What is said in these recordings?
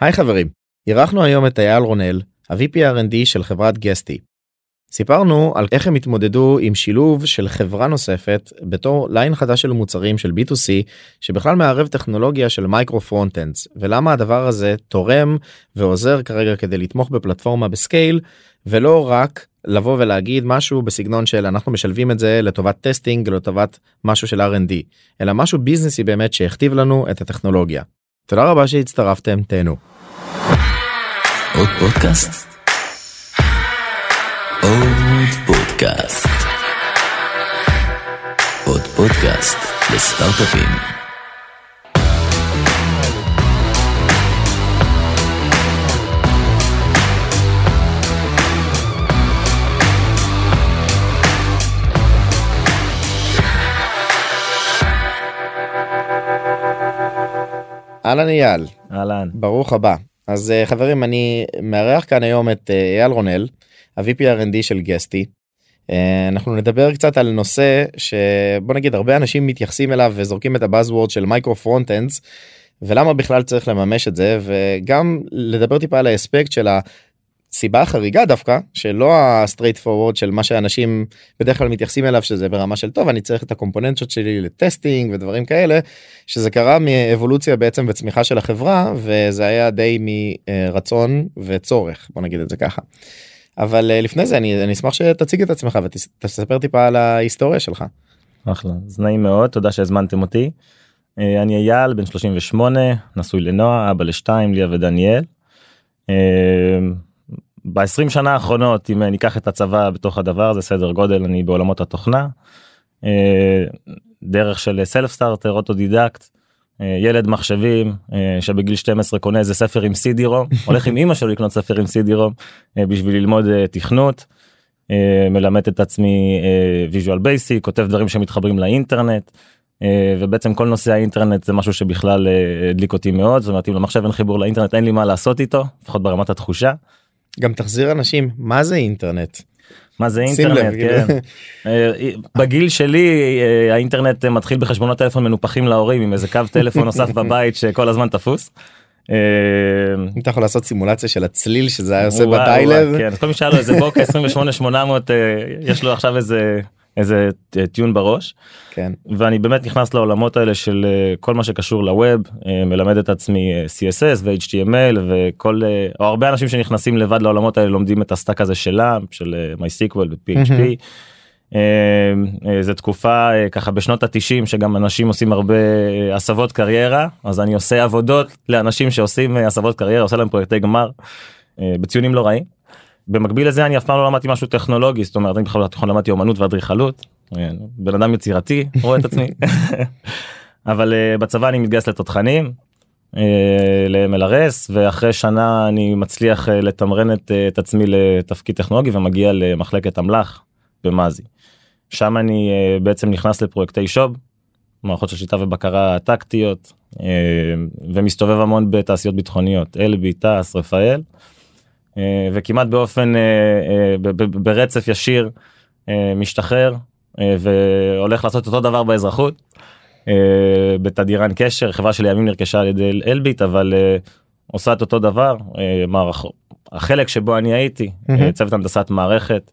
היי חברים, אירחנו היום את אייל רונאל, ה-VP R&D של חברת Guesty. סיפרנו על איך הם התמודדו עם שילוב של חברה נוספת בתור line חדש של מוצרים של b2c שבכלל מערב טכנולוגיה של micro frontends ולמה הדבר הזה תורם ועוזר כרגע כדי לתמוך בפלטפורמה ב scale ולא רק לבוא ולהגיד משהו בסגנון של אנחנו משלבים את זה לטובת testing לטובת משהו של R&D אלא משהו ביזנסי באמת שהכתיב לנו את הטכנולוגיה. תודה רבה שהצטרפתם תהנו. עוד פודקאסט? עוד פודקאסט. עוד פודקאסט לסטארט-אפים. אהלן אייל, אהלן. ברוך הבא. אז אה, חברים אני מארח כאן היום את אה, אייל רונאל, ה-VP R&D של Guesty. אה, אנחנו נדבר קצת על נושא שבוא נגיד הרבה אנשים מתייחסים אליו וזורקים את ה buzzword של micro frontends ולמה בכלל צריך לממש את זה וגם לדבר טיפה על האספקט של הסיבה החריגה דווקא שלא ה straightforward של מה שאנשים בדרך כלל מתייחסים אליו שזה ברמה של טוב אני צריך את הקומפוננטות שלי ל testing ודברים כאלה שזה קרה מאבולוציה בעצם וצמיחה של החברה וזה היה די מרצון וצורך בוא נגיד את זה ככה. אבל אה, לפני זה אני, אני אשמח שתציג את עצמך ותספר טיפה על ההיסטוריה שלך. אחלה, אז נעים מאוד, תודה שהזמנתם אותי. אה, אני אייל, בן 38, נשוי לנועה, אבא לשתיים, ליה ודניאל. אה, ב-20 שנה האחרונות, אם ניקח את הצבא בתוך הדבר הזה, סדר גודל, אני בעולמות התוכנה. דרך של self starter, אוטודידקט. אה, ילד מחשבים אה, שבגיל 12 קונה איזה ספר עם CD-ROM הולך עם אמא שלו לקנות ספר עם CD-ROM אה, בשביל ללמוד תכנות. מלמד את עצמי Visual Basic כותב דברים שמתחברים לאינטרנט. ובעצם כל נושא האינטרנט זה משהו שבכלל הדליק אותי מאוד זאת אומרת אם למחשב אין חיבור לאינטרנט אין לי מה לעשות איתו לפחות ברמת התחושה. גם תחזיר אנשים מה זה אינטרנט. מה זה אינטרנט, כאילו. כן. אה, בגיל שלי אה, האינטרנט מתחיל בחשבונות טלפון מנופחים להורים עם איזה קו טלפון נוסף בבית שכל הזמן תפוס. אה, אם אתה יכול לעשות סימולציה של הצליל שזה היה עושה בדיילר. כן, כל מי שהיה לו איזה בוקה 28800 יש לו עכשיו איזה איזה טיון בראש. כן. ואני באמת נכנס לעולמות האלה של אה, כל מה שקשור לווב, אה, מלמד את עצמי אה, CSS ו-HTML וכל, או הרבה אנשים שנכנסים לבד לעולמות האלה לומדים את ה stack הזה שלה, של MySQL ו-PHP. זה תקופה ככה בשנות התשעים שגם אנשים עושים הרבה הסבות קריירה אז אני עושה עבודות לאנשים שעושים הסבות קריירה עושה להם פרויקטי גמר בציונים לא רעים. במקביל לזה אני אף פעם לא למדתי משהו טכנולוגי זאת אומרת אני בכלל בתיכון למדתי אומנות ואדריכלות בן אדם יצירתי רואה את עצמי אבל uh, בצבא אני מתגייס לתותחנים uh, ל-MLRS ואחרי שנה אני מצליח uh, לתמרן את, את עצמי לתפקיד טכנולוגי ומגיע למחלקת אמל"ח במאזי. שם אני בעצם נכנס לפרויקטי שוב מערכות של שיטה ובקרה טקטיות ומסתובב המון בתעשיות ביטחוניות אלבי תעש רפאל. אה, וכמעט באופן אה, אה, ברצף ישיר משתחרר והולך לעשות אותו דבר באזרחות. בתדירן קשר חברה שלימים נרכשה על ידי אלביט אבל עושה את אותו דבר מערכות החלק שבו אני הייתי. צוות הנדסת מערכת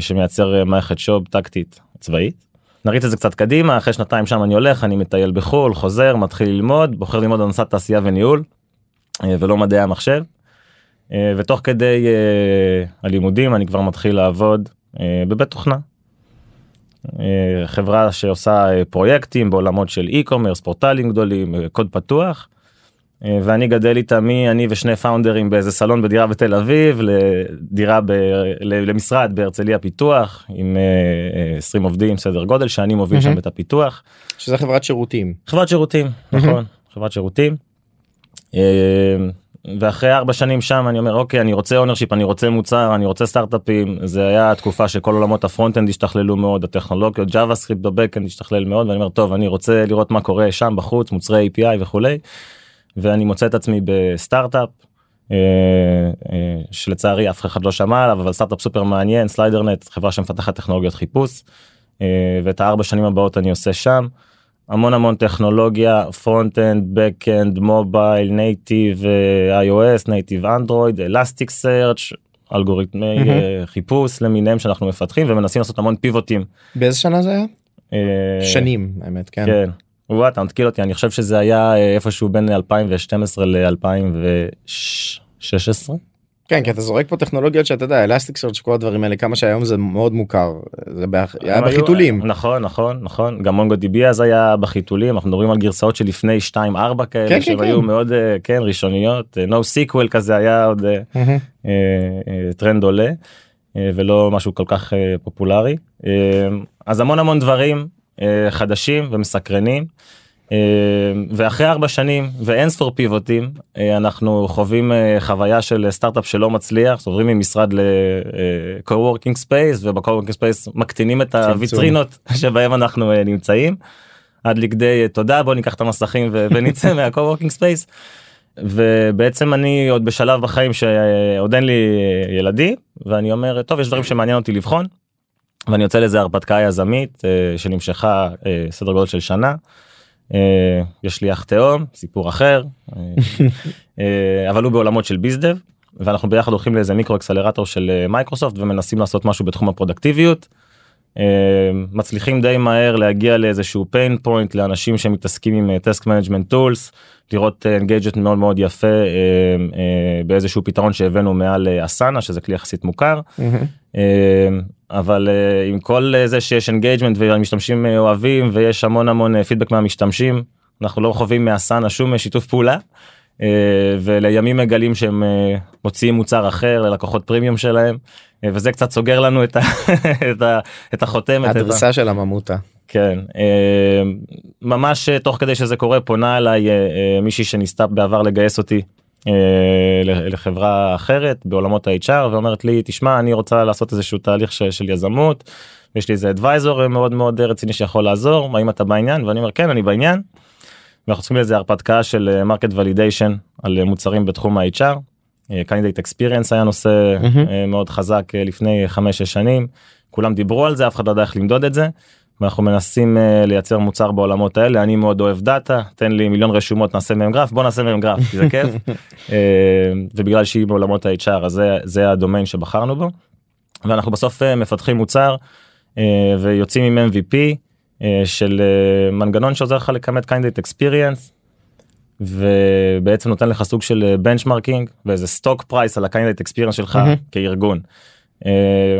שמייצר מערכת שוב טקטית צבאית. נריץ את זה קצת קדימה אחרי שנתיים שם אני הולך אני מטייל בחו"ל חוזר מתחיל ללמוד בוחר ללמוד הנדסת תעשייה וניהול ולא מדעי המחשב. אה, ותוך כדי אה, הלימודים אני כבר מתחיל לעבוד אה, בבית תוכנה. חברה שעושה פרויקטים בעולמות של e-commerce פורטלים גדולים קוד פתוח. ואני גדל איתה מי אני ושני פאונדרים באיזה סלון בדירה בתל אביב לדירה ב, למשרד בהרצליה פיתוח עם 20 עובדים סדר גודל שאני מוביל mm-hmm. שם את הפיתוח. שזה חברת שירותים. חברת שירותים mm-hmm. נכון חברת שירותים. ואחרי ארבע שנים שם אני אומר אוקיי אני רוצה ownership אני רוצה מוצר אני רוצה סטארט-אפים זה היה תקופה שכל עולמות ה front-end השתכללו מאוד הטכנולוגיות JavaScript ב backend השתכלל מאוד ואני אומר טוב אני רוצה לראות מה קורה שם בחוץ מוצרי API וכולי. ואני מוצא את עצמי בסטארט-אפ אה, אה, שלצערי אף אחד לא שמע עליו אבל סטארט-אפ סופר מעניין סליידרנט חברה שמפתחת טכנולוגיות חיפוש אה, ואת הארבע שנים הבאות אני עושה שם. המון המון טכנולוגיה front end back end mobile native iOS native Android Elasticsearch אלגוריתמי. אה, חיפוש למיניהם שאנחנו מפתחים ומנסים לעשות המון פיבוטים. באיזה שנה זה היה? אה, שנים האמת כן. כן. וואי, אתה מתקיל אותי אני חושב שזה היה אה, איפשהו בין 2012 ל-2016. כן כי אתה זורק פה טכנולוגיות שאתה יודע Elasticsearch כל הדברים האלה כמה שהיום זה מאוד מוכר זה באח- היה בחיתולים. נכון נכון נכון גם MongoDB אז היה בחיתולים אנחנו מדברים על גרסאות שלפני 2-4 כאלה כן, כן, שהם כן. מאוד אה, כן ראשוניות אה, NoSQL כזה היה עוד אה, טרנד עולה ולא משהו כל כך פופולרי אז המון המון דברים חדשים ומסקרנים. אה, ואחרי ארבע שנים ואין ספור פיבוטים אה, אנחנו חווים אה, חוויה של סטארט-אפ שלא מצליח עוברים ממשרד ל-co-working space וב-co-working space מקטינים את. הוויטרינות שבהם אנחנו אה, נמצאים עד לכדי אה, תודה בוא ניקח את המסכים ונצא מה-co-working space. ובעצם אני עוד בשלב בחיים שעוד אין לי אה, ילדים ואני אומר טוב יש דברים שמעניין אותי לבחון. ואני יוצא לזה הרפתקה יזמית אה, שנמשכה אה, סדר גודל של שנה. אה, יש לי אח תאום סיפור אחר אה, אה, אבל הוא בעולמות של bizdev ואנחנו ביחד הולכים לאיזה micro accelerator של מייקרוסופט ומנסים לעשות משהו בתחום הפרודקטיביות. אה, מצליחים די מהר להגיע לאיזשהו pain point לאנשים שמתעסקים עם אה, task management tools לראות engagement מאוד מאוד יפה אה, אה, באיזשהו פתרון שהבאנו מעל אה, Asana שזה כלי יחסית מוכר. אה, אבל אה, עם כל אה, זה שיש engagement והמשתמשים אה, אוהבים ויש המון המון פידבק מהמשתמשים אנחנו לא חווים מ Asana שום אה, שיתוף פעולה. אה, ולימים מגלים שהם אה, מוציאים מוצר אחר ללקוחות פרימיום שלהם אה, וזה קצת סוגר לנו את, ה, את, ה, את החותמת. את ה- הדריסה של הממותה. כן אה, ממש אה, תוך כדי שזה קורה פונה אליי אה, אה, מישהי שניסתה בעבר לגייס אותי לחברה אחרת בעולמות ה-HR ואומרת לי תשמע אני רוצה לעשות איזשהו תהליך ש- של יזמות יש לי איזה advisor מאוד מאוד רציני שיכול לעזור האם אתה בעניין ואני אומר כן אני בעניין. ואנחנו צריכים איזה הרפתקה של market validation על מוצרים בתחום ה-HR. candidate experience היה נושא. אה, מאוד חזק אה, לפני 5-6 שנים כולם דיברו על זה אף אחד לא יודע איך למדוד את זה. ואנחנו מנסים uh, לייצר מוצר בעולמות האלה אני מאוד אוהב data תן לי מיליון רשומות נעשה מהם גרף בוא נעשה מהם גרף כי זה כיף uh, ובגלל שהיא בעולמות ה-HR אז זה, זה הדומיין שבחרנו בו. ואנחנו בסוף uh, מפתחים מוצר uh, ויוצאים עם MVP uh, של uh, מנגנון שעוזר לך לכמת candidate experience ובעצם נותן לך סוג של benchmarking ואיזה stock price על ה-candidate experience שלך מהמם. כארגון. Uh,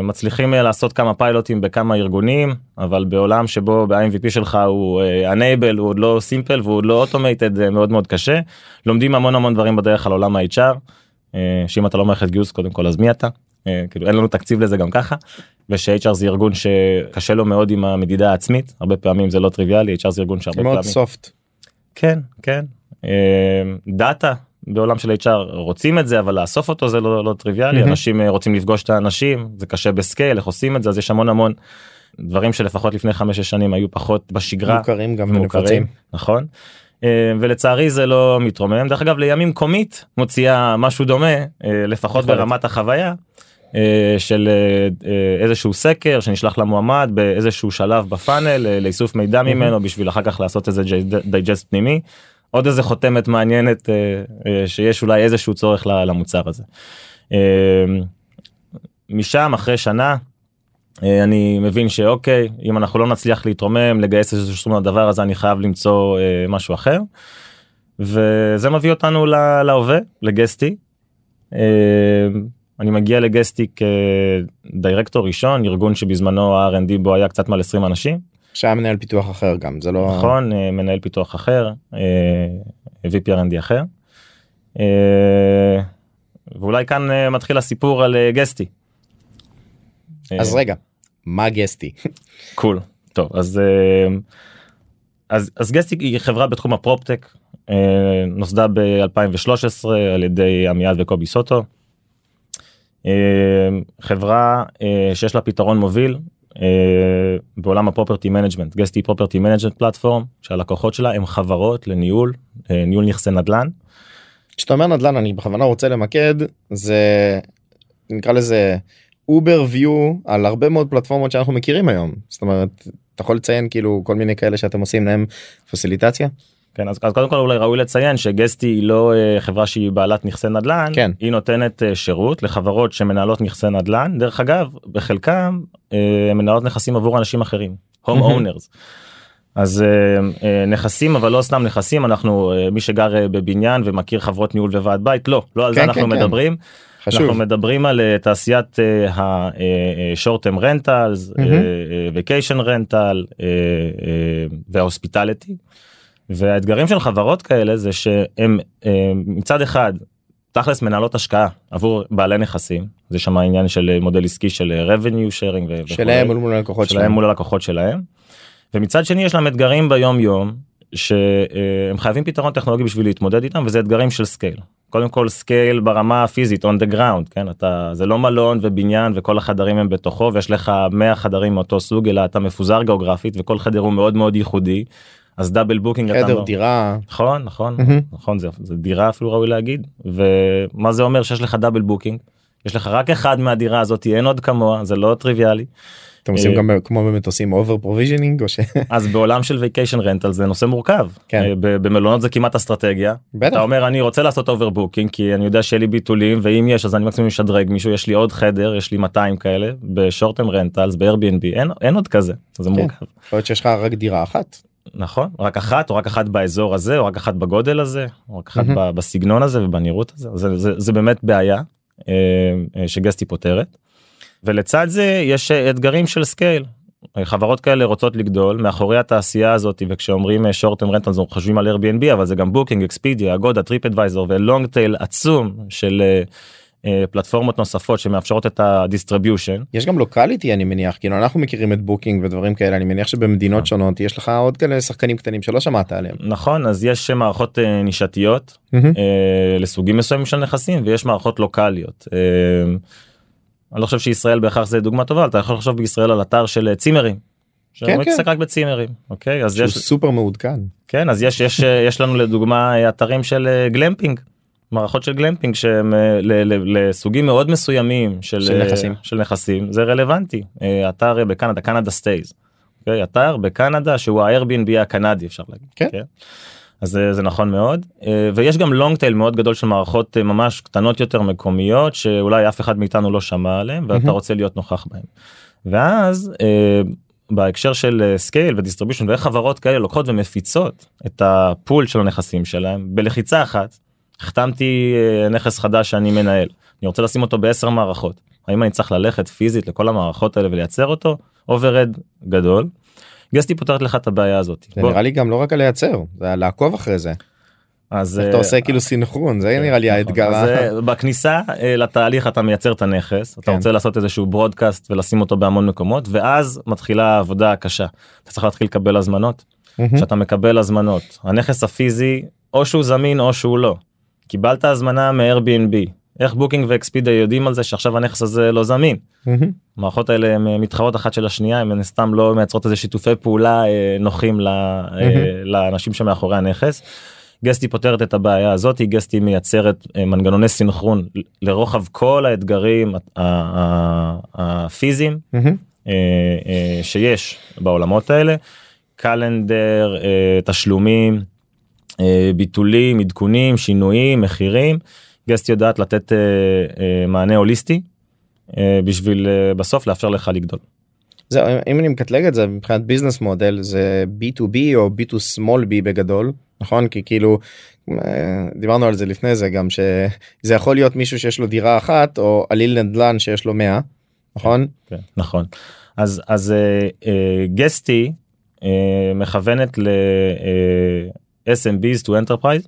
מצליחים uh, לעשות כמה פיילוטים בכמה ארגונים אבל בעולם שבו ב-MVP שלך הוא uh, valuable הוא עוד לא simple והוא עוד לא automated uh, מאוד מאוד קשה לומדים המון המון דברים בדרך על עולם ה-HR uh, שאם אתה לא מערכת גיוס קודם כל אז מי אתה uh, כאילו אין לנו תקציב לזה גם ככה וש-HR זה ארגון שקשה לו מאוד עם המדידה העצמית הרבה פעמים זה לא טריוויאלי HR זה ארגון שהרבה מאוד פעמים soft. כן כן אה, data בעולם של HR רוצים את זה אבל לאסוף אותו זה לא, לא טריוויאלי מהמם. אנשים אה, רוצים לפגוש את האנשים זה קשה ב scale איך עושים את זה אז יש המון המון דברים שלפחות לפני 5-6 שנים היו פחות בשגרה מוכרים גם ונפוצים. נכון אה, ולצערי זה לא מתרומם דרך אגב לימים קומיט מוציאה משהו דומה אה, לפחות. ברמת החוויה. אה, של איזשהו סקר שנשלח למועמד באיזשהו שלב ב funnel לאיסוף מידע ממנו בשביל אחר כך לעשות איזה digest פנימי. עוד איזה חותמת מעניינת אה, אה, שיש אולי איזשהו צורך למוצר הזה. אה, משם אחרי שנה אני מבין שאוקיי אם אנחנו לא נצליח להתרומם לגייס איזשהו סכום לדבר הזה אני חייב למצוא משהו אחר. וזה מביא אותנו להווה לגסטי. אני מגיע לגסטי כדירקטור ראשון ארגון שבזמנו ה-R&D בו היה קצת מעל 20 אנשים שהיה מנהל פיתוח אחר גם זה לא נכון אה, מנהל פיתוח אחר אה, VP R&D אחר. אה, ואולי כאן אה, מתחיל הסיפור על אה, גסטי. אז אה, רגע מה גסטי cool טוב אז אה, אז אז Guesty היא חברה בתחום ה proptech אה, נוסדה ב-2013 על ידי עמיעד וקובי סוטו. אה, חברה אה, שיש לה פתרון מוביל אה, בעולם ה property management Guesty property management platform שהלקוחות שלה הם חברות לניהול אה, ניהול נכסי נדל"ן כשאתה אומר נדל"ן אני בכוונה רוצה למקד זה נקרא לזה אובר ויו על הרבה מאוד פלטפורמות שאנחנו מכירים היום זאת אומרת אתה יכול לציין כאילו כל מיני כאלה שאתם עושים להם פסיליטציה. כן אז, אז קודם כל אולי ראוי לציין שגסטי היא לא אה, חברה שהיא בעלת נכסי נדל"ן כן. היא נותנת אה, שירות לחברות שמנהלות נכסי נדל"ן דרך אגב בחלקם אה, מנהלות נכסים עבור אנשים אחרים home מהמם. owners. אז אה, אה, נכסים אבל לא סתם נכסים אנחנו אה, מי שגר אה, בבניין ומכיר חברות ניהול וועד בית לא לא על זה כן, אנחנו כן, כן. מדברים חשוב. אנחנו מדברים על אה, תעשיית אה, ה-short term rentals, vacation rental וה hospitality. והאתגרים של חברות כאלה זה שהם אה, מצד אחד תכלס מנהלות השקעה עבור בעלי נכסים זה שם העניין של אה, מודל עסקי של אה, revenue sharing. שלהם מול הלקוחות שלהם שלהם. מול הלקוחות שלהם. ומצד שני יש להם אתגרים ביום יום שהם חייבים פתרון טכנולוגי בשביל להתמודד איתם וזה אתגרים של scale. קודם כל scale ברמה הפיזית on the ground כן אתה זה לא מלון ובניין וכל החדרים הם בתוכו ויש לך 100 חדרים מאותו סוג אלא אתה מפוזר גיאוגרפית וכל חדר הוא מאוד מאוד ייחודי. אז double booking אתה חדר דירה. נכון נכון מהמם. נכון זה, זה דירה אפילו ראוי להגיד ומה זה אומר שיש לך double booking יש לך רק אחד מהדירה הזאת אין עוד כמוה זה לא טריוויאלי אתם עושים אה, גם כמו במטוסים over provisioning או ש... אז בעולם של vacation rental זה נושא מורכב כן. אה, במלונות זה כמעט אסטרטגיה בטח. אתה אומר אני רוצה לעשות overbooking כי אני יודע שיהיה לי ביטולים ואם יש אז אני מקסימום משדרג מישהו יש לי עוד חדר יש לי 200 כאלה ב short term rentals ב-Airbnb אין, אין עוד כזה זה מורכב יכול להיות שיש לך רק דירה אחת. נכון רק אחת או רק אחת באזור הזה או רק אחת בגודל הזה או רק אחת. ב- בסגנון הזה ובנראות הזה זה, זה, זה באמת בעיה אה, אה, ש Guesty פותרת. ולצד זה יש אה, אתגרים של scale. חברות כאלה רוצות לגדול מאחורי התעשייה הזאת וכשאומרים short term rental אז אנחנו חושבים על Airbnb אבל זה גם Booking Expedia Agoda TripAdvisor ו long tail עצום של אה, פלטפורמות נוספות שמאפשרות את ה distribution יש גם לוקאליטי אני מניח כאילו אנחנו מכירים את Booking ודברים כאלה אני מניח שבמדינות שונות יש לך עוד כאלה שחקנים קטנים שלא שמעת עליהם. נכון אז יש מערכות אה, נישתיות. אה, לסוגים מסוימים של נכסים ויש מערכות לוקאליות. אה, אני לא חושב שישראל בהכרח זה דוגמה טובה אתה יכול לחשוב בישראל על אתר של אה, צימרים. כן, כן. רק בצימרים אוקיי אז שהוא יש סופר מעודכן. כן אז יש יש אה, יש לנו לדוגמה אה, אתרים של אה, גלמפינג. מערכות של גלמפינג שהם אה, לסוגים מאוד מסוימים של, של אה, נכסים. של נכסים זה רלוונטי אה, אתר בקנדה CanadaStays. אוקיי? אתר בקנדה שהוא ה-Airbnb הקנדי אפשר להגיד. כן. אז זה, זה נכון מאוד ויש גם long tail מאוד גדול של מערכות ממש קטנות יותר מקומיות שאולי אף אחד מאיתנו לא שמע עליהם ואתה מהמם. רוצה להיות נוכח בהם. ואז בהקשר של scale ו distribution ואיך חברות כאלה לוקחות ומפיצות את ה pool של הנכסים שלהם בלחיצה אחת החתמתי אה, נכס חדש שאני מנהל אני רוצה לשים אותו בעשר מערכות האם אני צריך ללכת פיזית לכל המערכות האלה ולייצר אותו overhead גדול. Guesty פותרת לך את הבעיה הזאת. זה בוא- נראה לי גם לא רק לייצר זה לעקוב אחרי זה. אז אתה אה, עושה כאילו סינכרון זה נראה לי נכון. האתגר. אז, אה, בכניסה אה, לתהליך אתה מייצר את הנכס אתה כן. רוצה לעשות איזשהו broadcast ולשים אותו בהמון מקומות ואז מתחילה העבודה הקשה אתה צריך להתחיל לקבל הזמנות. כשאתה מקבל הזמנות הנכס הפיזי או שהוא זמין או שהוא לא. קיבלת הזמנה מ-Airbnb. איך Booking ו Expedia יודעים על זה שעכשיו הנכס הזה לא זמין. המערכות האלה הן אה, מתחרות אחת של השנייה הן סתם לא מייצרות איזה שיתופי פעולה אה, נוחים ל- אה, לאנשים שמאחורי הנכס. גסטי פותרת את הבעיה הזאת גסטי מייצרת מנגנוני סינכרון לרוחב כל האתגרים הפיזיים שיש בעולמות האלה. קלנדר תשלומים ביטולים עדכונים שינויים מחירים. גסטי יודעת לתת אה, אה, מענה הוליסטי אה, בשביל אה, בסוף לאפשר לך לגדול. זהו אם אני מקטלג את זה מבחינת ביזנס מודל זה b2b או b2 small b בגדול נכון? כי כאילו אה, דיברנו על זה לפני זה גם שזה יכול להיות מישהו שיש לו דירה אחת או עליל נדל"ן שיש לו 100 נכון? כן, נכון. אז אז אה, אה, גסטי אה, מכוונת ל אה, SMBs to enterprise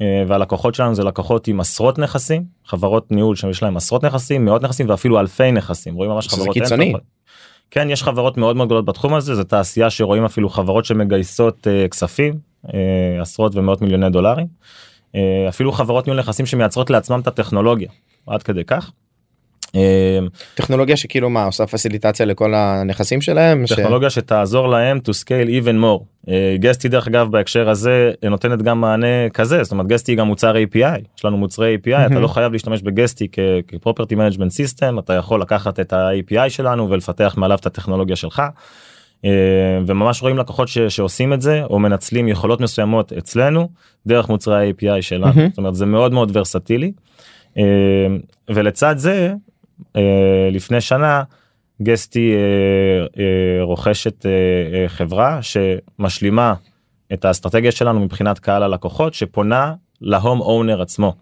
אה, והלקוחות שלנו זה לקוחות עם עשרות נכסים חברות ניהול שיש להם עשרות נכסים מאות נכסים ואפילו אלפי נכסים רואים ממש חברות קיצוני. enterprise. כן יש חברות מאוד מאוד גדולות בתחום הזה זה תעשייה שרואים אפילו חברות שמגייסות אה, כספים אה, עשרות ומאות מיליוני דולרים אה, אפילו חברות ניהול נכסים שמייצרות לעצמם את הטכנולוגיה עד כדי כך. אה, טכנולוגיה שכאילו מה עושה פסיליטציה לכל הנכסים שלהם ש- טכנולוגיה שתעזור להם to scale even more. אה, גסטי דרך אגב בהקשר הזה אה, נותנת גם מענה כזה זאת אומרת גסטי גם מוצר API יש לנו מוצרי API אתה מהמם. לא חייב להשתמש בגסטי כ- כ-property management system אתה יכול לקחת את ה-API שלנו ולפתח מעליו את הטכנולוגיה שלך. אה, וממש רואים לקוחות ש, שעושים את זה או מנצלים יכולות מסוימות אצלנו דרך מוצרי ה-API שלנו מהמם. זאת אומרת זה מאוד מאוד ורסטילי אה, ולצד זה אה, לפני שנה Guesty אה, אה, רוכשת אה, אה, חברה שמשלימה את האסטרטגיה שלנו מבחינת קהל הלקוחות שפונה ל home owner עצמו.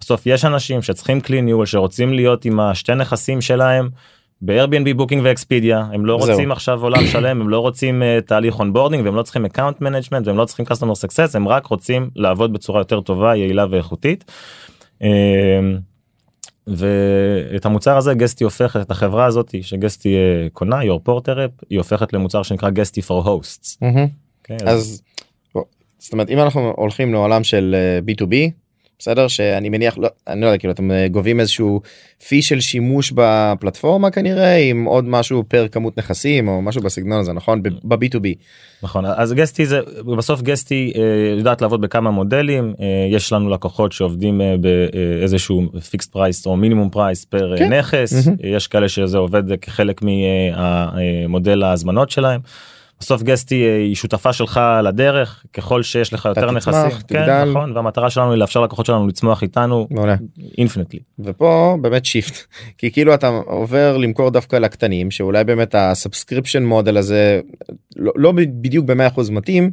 בסוף יש אנשים שצריכים כלי ניהול שרוצים להיות עם השתי נכסים שלהם ב-Airbnb Booking ו Expedia הם לא זהו. רוצים עכשיו עולם שלם הם לא רוצים אה, תהליך onboarding והם לא צריכים account management והם לא צריכים customer success הם רק רוצים לעבוד בצורה יותר טובה יעילה ואיכותית. אה, ואת המוצר הזה גסטי הופכת את החברה הזאת שגסטי אה, קונה your porter app היא הופכת למוצר שנקרא גסטי for hosts. מהמם. אוקיי? אז זאת אומרת אם אנחנו הולכים לעולם של אה, b2b בסדר שאני מניח לא אני לא יודע כאילו אתם אה, גובים איזשהו פי של שימוש בפלטפורמה כנראה עם עוד משהו פר כמות נכסים או משהו בסגנון הזה נכון ב-b2b נכון אז גסטי זה בסוף Guesty אה, יודעת לעבוד בכמה מודלים אה, יש לנו לקוחות שעובדים באיזשהו fixed price או minimum price per כן. נכס מהמם. יש כאלה שזה עובד כחלק ממודל ההזמנות שלהם. בסוף Guesty אה, היא שותפה שלך לדרך ככל שיש לך יותר תצמח, נכסים. תגדל. כן, נכון והמטרה שלנו היא לאפשר לקוחות שלנו לצמוח איתנו מעולה. infinitely ופה באמת shift כי כאילו אתה עובר למכור דווקא לקטנים שאולי באמת ה subscription model הזה לא, לא בדיוק ב-100% מתאים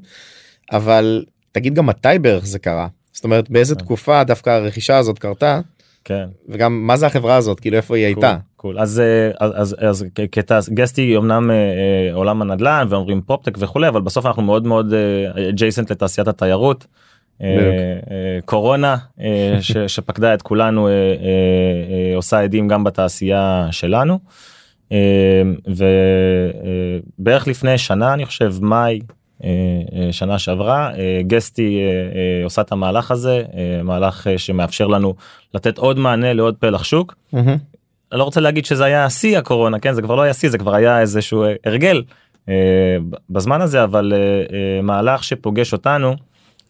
אבל תגיד גם מתי בערך זה קרה? זאת אומרת באיזה תקופה דווקא הרכישה הזאת קרתה כן. וגם מה זה החברה הזאת כאילו איפה היא הייתה. קול אז אה, אז אז אז קטע גסטי אמנם אה, אה, עולם הנדל"ן ואומרים פופטק וכולי אבל בסוף אנחנו מאוד מאוד ג'ייסנט לתעשיית התיירות. קורונה ש- שפקדה את כולנו עושה עדים גם בתעשייה שלנו. ובערך לפני שנה אני חושב מאי שנה שעברה אה, גסטי אה, אה, עושה את המהלך הזה אה, מהלך אה, שמאפשר לנו לתת עוד מענה לעוד פלח שוק. מהמם. אני לא רוצה להגיד שזה היה שיא הקורונה כן זה כבר לא היה שיא זה כבר היה איזשהו אה, הרגל אה, בזמן הזה אבל אה, אה, מהלך שפוגש אותנו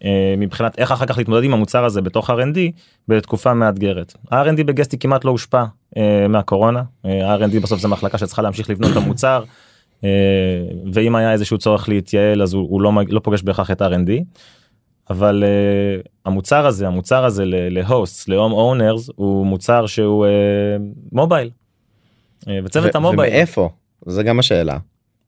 אה, מבחינת איך אחר כך להתמודד עם המוצר הזה בתוך R&D בתקופה מאתגרת. ה-R&D בגסטי כמעט לא הושפע אה, מהקורונה אה, ה-R&D בסוף זה מחלקה שצריכה להמשיך לבנות את המוצר אה, ואם היה איזשהו צורך להתייעל אז הוא, הוא לא, לא פוגש בהכרח את R&D. אבל uh, המוצר הזה המוצר הזה להוסט להום אונרס הוא מוצר שהוא uh, מובייל. Uh, וצוות המובייל. ומאיפה זה גם השאלה.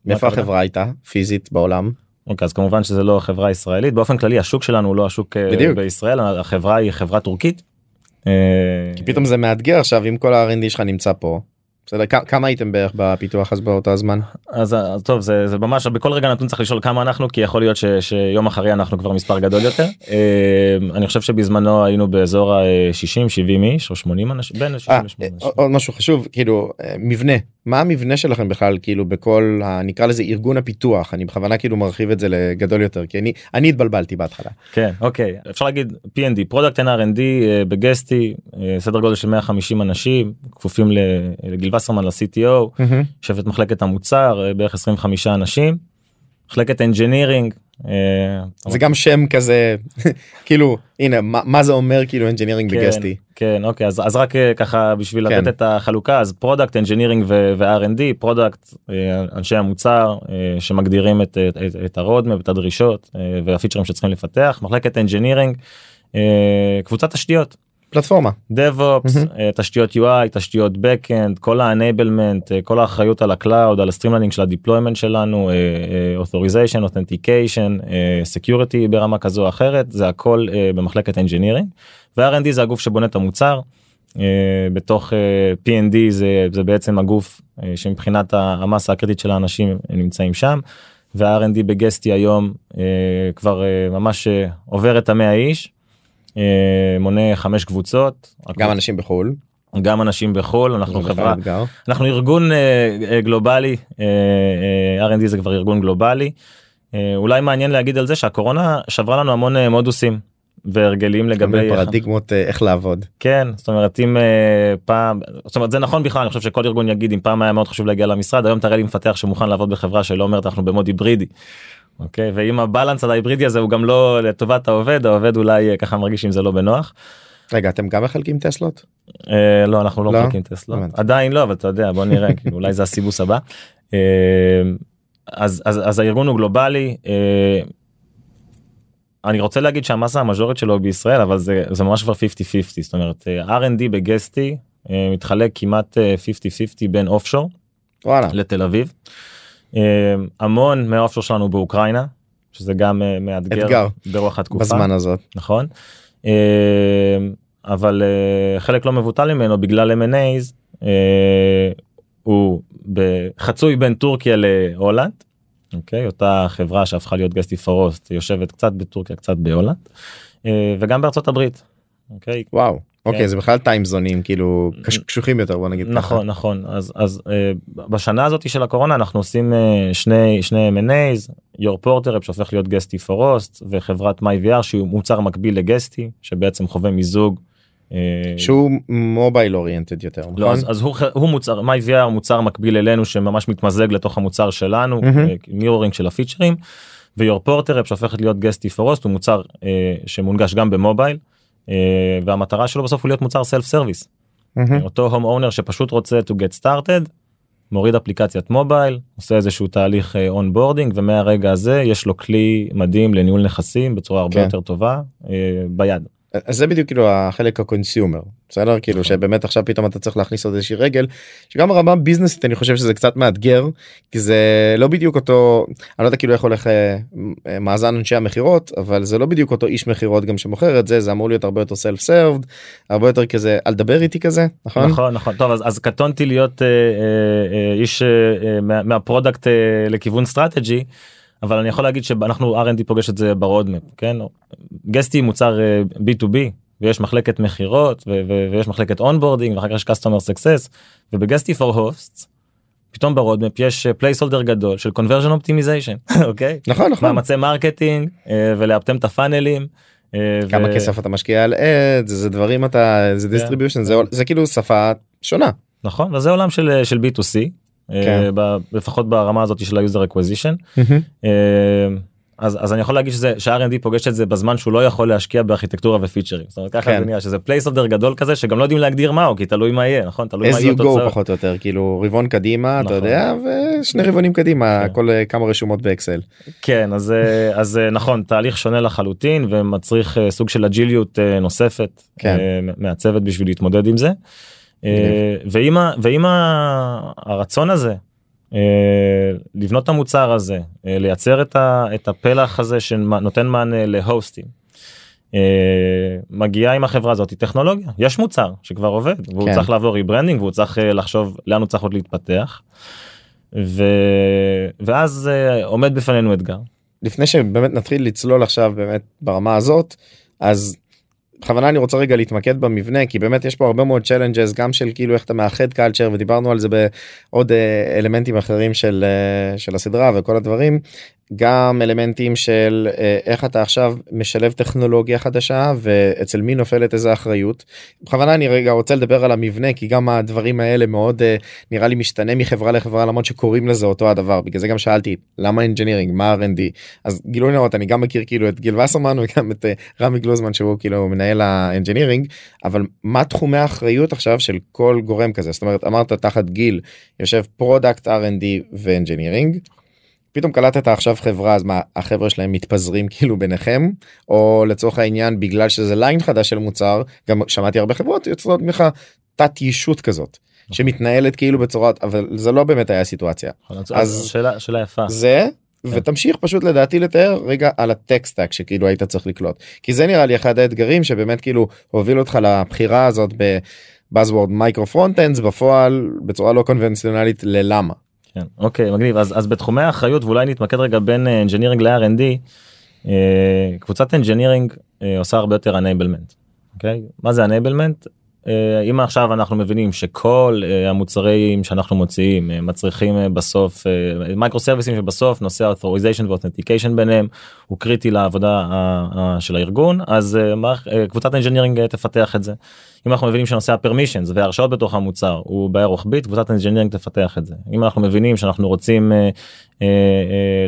מאיפה? החברה הייתה פיזית בעולם אוקיי, אז כמובן שזה לא חברה ישראלית באופן כללי השוק שלנו הוא לא השוק uh, בדיוק. בישראל החברה היא חברה טורקית. כי פתאום זה מאתגר עכשיו אם כל ה-R&D שלך נמצא פה. בסדר כמה הייתם בערך בפיתוח אז באותו הזמן? אז אז טוב זה זה ממש בכל רגע נתון צריך לשאול כמה אנחנו כי יכול להיות ש, שיום אחרי אנחנו כבר מספר גדול יותר. אה, אני חושב שבזמנו היינו באזור ה-60 70 איש או 80 אנשים בין 60 אה, ל-80 אנשים. עוד- משהו חשוב כאילו אה, מבנה. מה המבנה שלכם בכלל כאילו בכל ה- נקרא לזה ארגון הפיתוח? אני בכוונה כאילו מרחיב את זה לגדול יותר כי אני אני התבלבלתי בהתחלה. כן אוקיי. אפשר להגיד P&D פרודקט NRND אה, ב Guesty אה, סדר גודל של 150 אנשים כפופים ל- לגיל וסרמן ל-CTO יושבת מחלקת המוצר אה, בערך 25 אנשים מחלקת engineering. זה גם שם כזה כאילו הנה מה, זה אומר כאילו engineering כן, ב Guesty. כן אוקיי אז, רק אה, ככה בשביל כן. לתת את החלוקה אז product engineering ו-R&D product אה, אנשי המוצר אה, שמגדירים את, ה-roadmap את הדרישות אה, והפיצ'רים שצריכים לפתח מחלקת engineering קבוצת תשתיות פלטפורמה. DevOps, אה, תשתיות UI, תשתיות Backend, כל ה-enablement, אה, כל האחריות על ה-Cloud, על ה-streamlining של ה-deployment שלנו, אה, authorization, authentication, security ברמה כזו או אחרת, זה הכל במחלקת engineering. ו-R&D זה הגוף שבונה את המוצר. בתוך P&D זה, זה בעצם הגוף שמבחינת המסה הקריטית של האנשים נמצאים שם. וה-R&D בגסטי היום כבר ממש עובר את המאה איש. אה, מונה חמש קבוצות גם אנשים בחו"ל. גם אנשים בחו"ל אנחנו חברה אתגר. אנחנו ארגון אה, אה, גלובלי R&D זה כבר ארגון גלובלי אולי מעניין להגיד על זה שהקורונה שברה לנו המון מודוסים והרגלים לגבי פרדיגמות איך לעבוד. כן זאת אומרת אם פעם זאת אומרת זה נכון בכלל אני חושב שכל ארגון יגיד אם פעם היה מאוד חשוב להגיע למשרד היום תראה לי מפתח שמוכן לעבוד בחברה שלא אומרת אנחנו במוד היברידי. אוקיי ואם הבלנס על ההיברידי הזה הוא גם לא לטובת העובד העובד אולי אה, ככה מרגיש עם זה לא בנוח. רגע אתם גם מחלקים טסלות? אה, לא אנחנו לא לא? מחלקים טסלות הבנתי. עדיין לא אבל אתה יודע בוא נראה כאילו, אולי זה הסיבוס הבא. אה, אז, אז, אז הארגון הוא גלובלי. אה, אני רוצה להגיד שהמסה המז'ורית שלו בישראל אבל זה, זה ממש כבר 50-50 זאת אומרת אה, R&D בגסטי אה, מתחלק כמעט אה, 50-50 בין אופשור וואלה. לתל אביב. אה, המון מהאופשור שלנו באוקראינה שזה גם אה, מאתגר אתגר. ברוח התקופה. בזמן הזאת. נכון. אה, אבל אה, חלק לא מבוטל ממנו בגלל M&A's אה, הוא חצוי בין טורקיה להולנד. אוקיי אותה חברה שהפכה להיות גסטי פורוסט יושבת קצת בטורקיה קצת בהולנד וגם בארצות הברית. אוקיי וואו. אוקיי כן. זה בכלל time zone-ים כאילו קש- קשוחים יותר בוא נגיד. נכון נכון אז אז אה, בשנה הזאת של הקורונה אנחנו עושים אה, שני שני M&A's Your Porter שהופך להיות Guesty For Hosts וחברת MyVR שהוא מוצר מקביל ל-Guesty שבעצם חווה מיזוג. אה, שהוא mobile oriented יותר לא, נכון? אז, אז הוא, הוא מוצר MyVR מוצר מקביל אלינו שממש מתמזג לתוך המוצר שלנו מהמם. mirroring של הפיצ'רים. ו-Your Porter שהופכת להיות Guesty For Hosts הוא מוצר אה, שמונגש גם ב-mobile. אה, והמטרה שלו בסוף הוא להיות מוצר self service. אותו home owner שפשוט רוצה to get started מוריד אפליקציית mobile עושה איזשהו תהליך onboarding ומהרגע הזה יש לו כלי מדהים לניהול נכסים בצורה הרבה כן. יותר טובה אה, ביד. אז זה בדיוק כאילו החלק ה-consumer בסדר? כאילו נכון. שבאמת עכשיו פתאום אתה צריך להכניס עוד איזושהי רגל שגם ברמה business-ית אני חושב שזה קצת מאתגר כי זה לא בדיוק אותו אני לא יודע כאילו איך הולך אה, אה, מאזן אנשי המכירות אבל זה לא בדיוק אותו איש מכירות גם שמוכר את זה זה אמור להיות הרבה יותר self served הרבה יותר כזה אל תדבר איתי כזה נכון? נכון נכון. טוב אז, אז קטונתי להיות אה, אה, איש מה, מה-product לכיוון strategy אבל אני יכול להגיד שאנחנו R&D פוגש את זה ב-roadmap כן? Guesty מוצר אה, B2B ויש מחלקת מכירות ו- ו- ויש מחלקת onboarding ואחר כך יש customer success וב-Guesty For Hosts פתאום ב-roadmap יש placeholder גדול של conversion optimization אוקיי? נכון נכון. מאמצי marketing אה, ולאפטם את ה-funnel-ים. אה, כמה ו- כסף אתה משקיע על ads זה דברים אתה זה distribution זה זה כאילו שפה שונה. נכון וזה עולם של של b2c כן. אה, ב- לפחות ברמה הזאת של ה-user acquisition אה, אז אז אני יכול להגיד שזה שה-R&D פוגש את זה בזמן שהוא לא יכול להשקיע בארכיטקטורה ופיצ'רים זאת אומרת ככה כן. זה נראה שזה placeholder גדול כזה שגם לא יודעים להגדיר מהו כי תלוי מה יהיה נכון תלוי מה as יהיו you go. פחות או יותר כאילו רבעון קדימה אתה נכון. יודע ושני רבעונים קדימה כן. כל אה, כמה רשומות באקסל. כן אז אז נכון תהליך שונה לחלוטין ומצריך סוג של אג'יליות נוספת כן. מהצוות בשביל להתמודד עם זה. אה, ועם ה- ועם ה- הרצון הזה אה, לבנות את המוצר הזה אה, לייצר את ה- את הפלח הזה שנותן מענה להוסטים. מגיעה עם החברה הזאת טכנולוגיה יש מוצר שכבר עובד והוא כן. צריך לעבור rebranding והוא צריך לחשוב לאן הוא צריך עוד להתפתח. ו... ואז עומד בפנינו אתגר לפני שבאמת נתחיל לצלול עכשיו באמת ברמה הזאת אז בכוונה אני רוצה רגע להתמקד במבנה כי באמת יש פה הרבה מאוד challenges גם של כאילו איך אתה מאחד culture ודיברנו על זה בעוד אה, אלמנטים אחרים של אה, של הסדרה וכל הדברים גם אלמנטים של אה, איך אתה עכשיו משלב טכנולוגיה חדשה ואצל מי נופלת איזה אחריות. בכוונה אני רגע רוצה לדבר על המבנה כי גם הדברים האלה מאוד אה, נראה לי משתנה מחברה לחברה למרות שקוראים לזה אותו הדבר בגלל זה גם שאלתי למה engineering מה R&D אז גילוי נאות אני גם מכיר כאילו את גיל וסרמן וגם את אה, רמי גלוזמן שהוא כאילו מנהל האנג'ינירינג אבל מה תחומי האחריות עכשיו של כל גורם כזה זאת אומרת אמרת תחת גיל יושב product R&D ואנג'ינירינג. פתאום קלטת עכשיו חברה אז מה החבר'ה שלהם מתפזרים כאילו ביניכם? או לצורך העניין בגלל שזה line חדש של מוצר גם שמעתי הרבה חברות יוצרות ממך תת ישות כזאת שמתנהלת כאילו בצורת אבל זה לא באמת היה סיטואציה אז אז- שאלה שאלה יפה. זה ותמשיך פשוט לדעתי לתאר רגע על ה-tech stack שכאילו היית צריך לקלוט. כי זה נראה לי אחד האתגרים שבאמת כאילו הוביל אותך לבחירה הזאת ב-buzzword micro frontends בפועל בצורה לא קונבנציונלית ללמה. כן, אוקיי מגניב אז אז בתחומי האחריות ואולי נתמקד רגע בין engineering ל-R&D אה, קבוצת engineering אה, עושה הרבה יותר enablement. אוקיי מה זה enablement? אה, אם עכשיו אנחנו מבינים שכל אה, המוצרים שאנחנו מוציאים אה, מצריכים בסוף micro service-ים שבסוף נושא authorization ו-authentication ביניהם הוא קריטי לעבודה של הארגון אז קבוצת engineering אה, תפתח את זה. אם אנחנו מבינים שנושא ה-permissions וההרשאות בתוך המוצר הוא בעיה רוחבית קבוצת engineering תפתח את זה אם אנחנו מבינים שאנחנו רוצים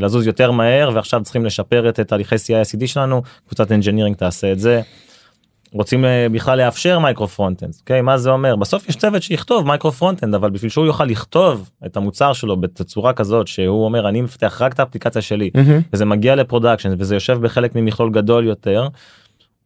לזוז יותר מהר ועכשיו צריכים לשפר את תהליכי CI/CD שלנו קבוצת engineering תעשה את זה. רוצים אה, בכלל לאפשר micro frontend, אוקיי? מה זה אומר? בסוף יש צוות שיכתוב micro frontend, אבל בשביל שהוא יוכל לכתוב את המוצר שלו בתצורה כזאת שהוא אומר אני מפתח רק את האפליקציה שלי, מהמם. וזה מגיע ל-production וזה יושב בחלק ממכלול גדול יותר.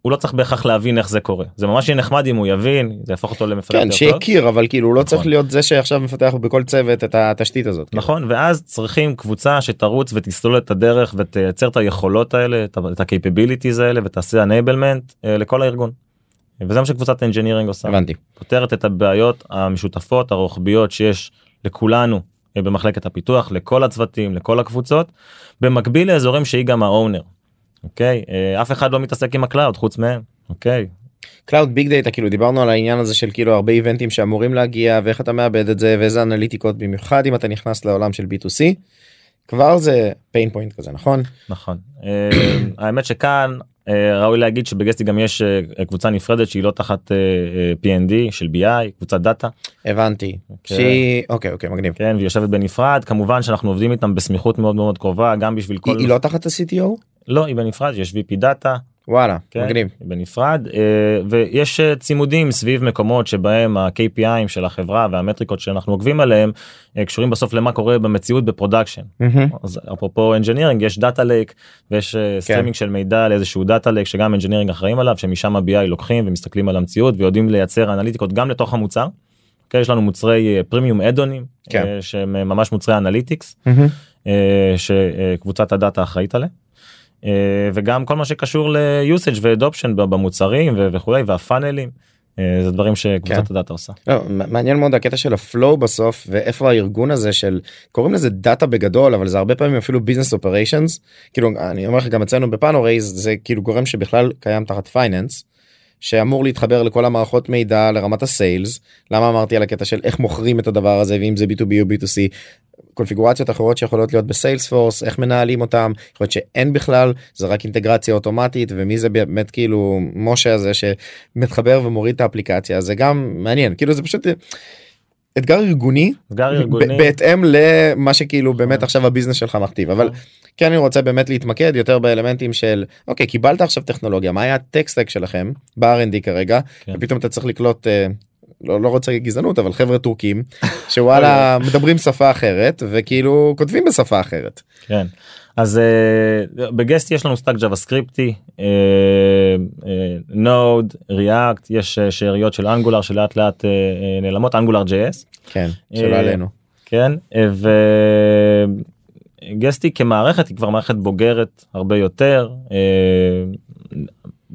הוא לא צריך בהכרח להבין איך זה קורה זה ממש יהיה נחמד אם הוא יבין זה יהפוך אותו למפתח כן. שיכיר אבל כאילו הוא לא צריך נכון. להיות זה שעכשיו מפתח בכל צוות את התשתית הזאת. כאילו. נכון ואז צריכים קבוצה שתרוץ ותסלול את הדרך ותייצר את היכולות האלה את ה- את ה-capabilities האלה ותעשה enablement אה, לכל הארגון. וזה מה שקבוצת engineering עושה. הבנתי. פותרת את הבעיות המשותפות הרוחביות שיש לכולנו אה, במחלקת הפיתוח לכל הצוותים לכל הקבוצות במקביל לאזורים שהיא גם ה-owner. אוקיי? אה, אף אחד לא מתעסק עם ה-cloud חוץ מהם. אוקיי? cloud big data כאילו דיברנו על העניין הזה של כאילו הרבה event-ים שאמורים להגיע ואיך אתה מעבד את זה ואיזה אנליטיקות במיוחד אם אתה נכנס לעולם של b2c. כבר זה pain point כזה נכון? נכון. אה, האמת שכאן אה, ראוי להגיד שב-Guesty גם יש קבוצה נפרדת שהיא לא תחת P&D של BI קבוצת data הבנתי. אוקיי. שהיא אוקיי אוקיי מגניב. כן והיא יושבת בנפרד. כמובן שאנחנו עובדים איתם בסמיכות מאוד מאוד קרובה גם בשביל כל היא לא תחת ה-CTO לא היא בנפרד יש VP data וואלה כן, מגניב בנפרד אה, ויש אה, צימודים סביב מקומות שבהם ה-KPI-ים של החברה והמטריקות שאנחנו עוקבים עליהם אה, קשורים בסוף למה קורה במציאות ב-production. מהמם. אז אפרופו engineering יש data lake ויש כן. סטרימינג של מידע לאיזשהו data lake שגם engineering אחראים עליו שמשם ה-BI לוקחים ומסתכלים על המציאות ויודעים לייצר אנליטיקות גם לתוך המוצר. כן, יש לנו מוצרי פרימיום add-on-ים כן. שהם ממש מוצרי analytics. אה, שקבוצת ה-data אחראית עליה. אה, וגם כל מה שקשור ל-usage ו-adoption במוצרים וכולי והפאנלים אה, זה דברים שקבוצת כן. הדאטה עושה. לא, מעניין מאוד הקטע של הפלואו בסוף ואיפה הארגון הזה של קוראים לזה דאטה בגדול אבל זה הרבה פעמים אפילו business operations כאילו אני אומר לך גם אצלנו בפאנורייז זה כאילו גורם שבכלל קיים תחת finance. שאמור להתחבר לכל המערכות מידע לרמת ה-sales למה אמרתי על הקטע של איך מוכרים את הדבר הזה ואם זה b2b או b2c קונפיגורציות אחרות שיכולות להיות בסיילס פורס איך מנהלים אותם? יכול להיות שאין בכלל זה רק אינטגרציה אוטומטית ומי זה באמת כאילו משה הזה שמתחבר ומוריד את האפליקציה? זה גם מעניין. כאילו זה פשוט אתגר ארגוני אתגר ארגוני. בהתאם למה שכאילו באמת עכשיו הביזנס שלך מכתיב. אבל כן אני רוצה באמת להתמקד יותר באלמנטים של אוקיי קיבלת עכשיו טכנולוגיה מה היה הטקסטק שלכם ב-R&D כרגע כן. ופתאום אתה צריך לקלוט. אה, לא, לא רוצה גזענות אבל חבר'ה טורקים שוואלה מדברים שפה אחרת וכאילו כותבים בשפה אחרת. כן. אז uh, בגסטי יש לנו stack ג'אווה סקריפטי, Node, React, יש אה, שאריות של Angular שלאט לאט uh, uh, נעלמות, Angular JS, כן שלא אה, עלינו. כן, אה, וגסטי כמערכת היא כבר מערכת בוגרת הרבה יותר. אה,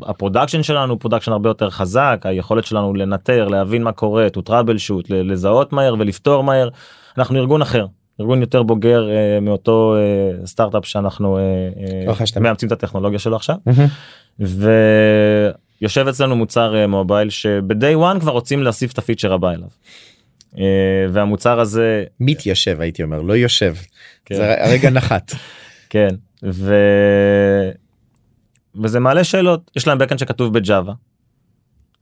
ה-production שלנו הוא production הרבה יותר חזק, היכולת שלנו לנטר, להבין מה קורה, to troubleshoot, לזהות מהר ולפתור מהר. אנחנו ארגון אחר, ארגון יותר בוגר אה, מאותו אה, סטארט-אפ שאנחנו אה, אה. מאמצים את הטכנולוגיה שלו עכשיו. מהמם. ויושב אצלנו מוצר אה, מובייל שב-day one כבר רוצים להוסיף את ה-feature הבא אליו. אה, והמוצר הזה מתיישב הייתי אומר לא יושב. כן. זה הרגע נחת. כן ו... וזה מעלה שאלות יש להם בקאנד שכתוב בג'אווה.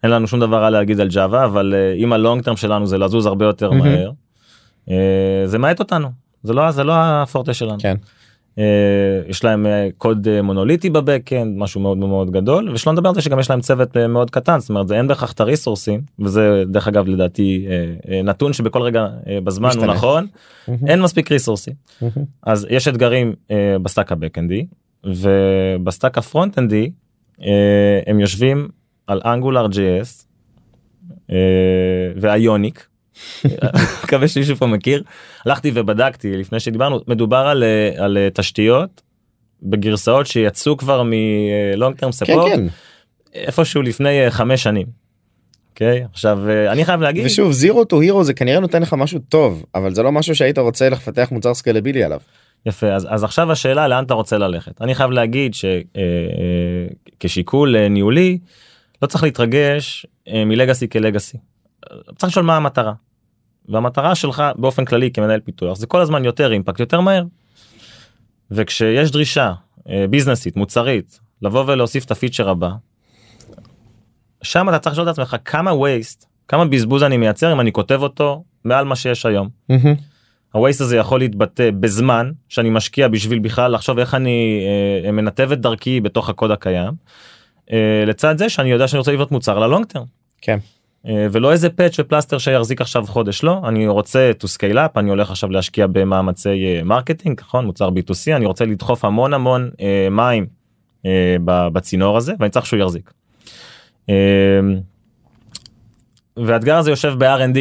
אין לנו שום דבר רע להגיד על ג'אווה אבל אם הלונג טרם שלנו זה לזוז הרבה יותר. מהר. אה, זה מאט אותנו זה לא זה לא הפורטה שלנו. כן. אה, יש להם אה, קוד אה, מונוליטי בבקאנד משהו מאוד מאוד גדול ושלא נדבר על זה שגם יש להם צוות מאוד קטן זאת אומרת זה אין בהכרח את הריסורסים וזה דרך אגב לדעתי נתון שבכל רגע בזמן הוא משתנה. נכון מהמם. אין מספיק ריסורסים. אז יש אתגרים ב-stack הבקאנדי וב-stack הפרונט-אנדי אה, הם יושבים על Angular JS אה, ו-Ionic. מקווה שמישהו פה מכיר הלכתי ובדקתי לפני שדיברנו מדובר על, אה, על אה, תשתיות בגרסאות שיצאו כבר מ-long term support כן איפשהו לפני אה, חמש שנים. אוקיי עכשיו אה, אני חייב להגיד ושוב זירו טו הירו זה כנראה נותן לך משהו טוב אבל זה לא משהו שהיית רוצה לפתח מוצר סקלבילי עליו. יפה אז, אז עכשיו השאלה לאן אתה רוצה ללכת אני חייב להגיד שכשיקול אה, ניהולי לא צריך להתרגש אה, מלגאסי כלגאסי. צריך לשאול מה המטרה. והמטרה שלך באופן כללי כמנהל פיתוח זה כל הזמן יותר אימפקט יותר מהר. וכשיש דרישה אה, ביזנסית מוצרית לבוא ולהוסיף את הפיצ'ר הבא. שם אתה צריך לשאול את עצמך כמה waste כמה בזבוז אני מייצר אם אני כותב אותו מעל מה שיש היום. ה-waste הזה יכול להתבטא בזמן שאני משקיע בשביל בכלל לחשוב איך אני אה, מנתב את דרכי בתוך הקוד הקיים. אה, לצד זה שאני יודע שאני רוצה לבנות מוצר ל-long term. כן. אה, ולא איזה patch ופלסטר שיחזיק עכשיו חודש לא אני רוצה to scale up אני הולך עכשיו להשקיע במאמצי אה, marketing נכון מוצר b2c אני רוצה לדחוף המון המון אה, מים אה, בצינור הזה ואני צריך שהוא יחזיק. אה, והאתגר הזה יושב ב-R&D.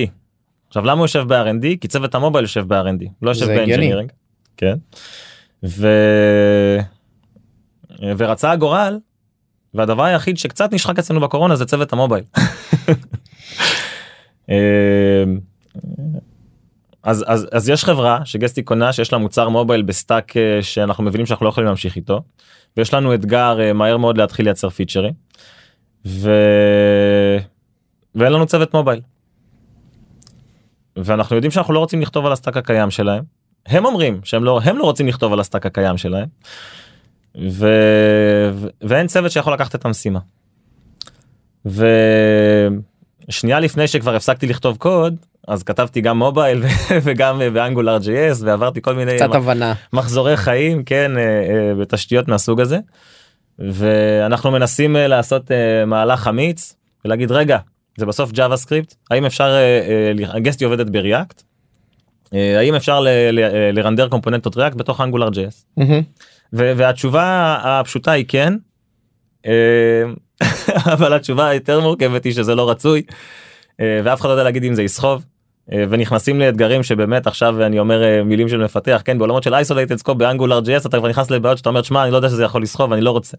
עכשיו למה הוא יושב ב-R&D? כי צוות המובייל יושב ב-R&D לא יושב. באנג'ינירינג. כן. ו... ורצה הגורל והדבר היחיד שקצת נשחק אצלנו בקורונה זה צוות המובייל. אה, אז אז אז יש חברה שגסטי קונה שיש לה מוצר מובייל ב-stack אה, שאנחנו מבינים שאנחנו לא יכולים להמשיך איתו ויש לנו אתגר אה, מהר מאוד להתחיל לייצר פיצ'רים. ו... ואין לנו צוות מובייל. ואנחנו יודעים שאנחנו לא רוצים לכתוב על ה-stack הקיים שלהם. הם אומרים שהם לא הם לא רוצים לכתוב על ה-stack הקיים שלהם. ו... ו... ואין צוות שיכול לקחת את המשימה. ושנייה לפני שכבר הפסקתי לכתוב קוד אז כתבתי גם מובייל ו- וגם אה, ב-Angular JS ועברתי כל מיני קצת הבנה. מחזורי חיים כן אה, אה, בתשתיות מהסוג הזה. ואנחנו מנסים לעשות מהלך אמיץ ולהגיד רגע זה בסוף JavaScript האם אפשר גסטי עובדת ב-React. האם אפשר לרנדר קומפוננטות React בתוך Angular JS. מהמם. והתשובה הפשוטה היא כן. אה, אבל התשובה היותר מורכבת היא שזה לא רצוי. אה, ואף אחד לא יודע להגיד אם זה יסחוב. אה, ונכנסים לאתגרים שבאמת עכשיו אני אומר אה, מילים של מפתח כן בעולמות של isolated scope ב-Angular JS אתה כבר נכנס לבעיות שאתה אומר שמע אני לא יודע שזה יכול לסחוב אני לא רוצה.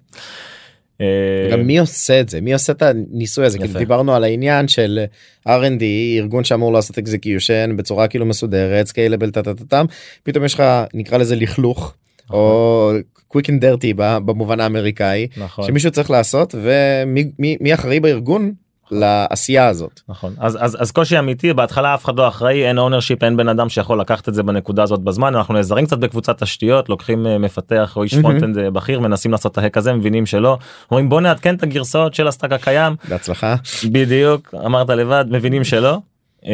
גם מי עושה את זה מי עושה את הניסוי הזה כאילו. דיברנו על העניין של R&D ארגון שאמור לעשות execution בצורה כאילו מסודרת scalable טה-טה-טם פתאום יש לך נקרא לזה לכלוך או and dirty ב- במובן האמריקאי נכון. שמישהו צריך לעשות ומי מי- מי אחראי בארגון לעשייה הזאת. נכון אז אז אז קושי אמיתי בהתחלה אף אחד לא אחראי אין ownership אין בן אדם שיכול לקחת את זה בנקודה הזאת בזמן אנחנו נעזרים קצת בקבוצת תשתיות לוקחים אה, מפתח או איש. frontend אה, בכיר מנסים לעשות את ה-hack הזה מבינים שלא אומרים בוא נעדכן את הגרסאות של ה-stack הקיים בהצלחה. בדיוק אמרת לבד מבינים שלא. אה,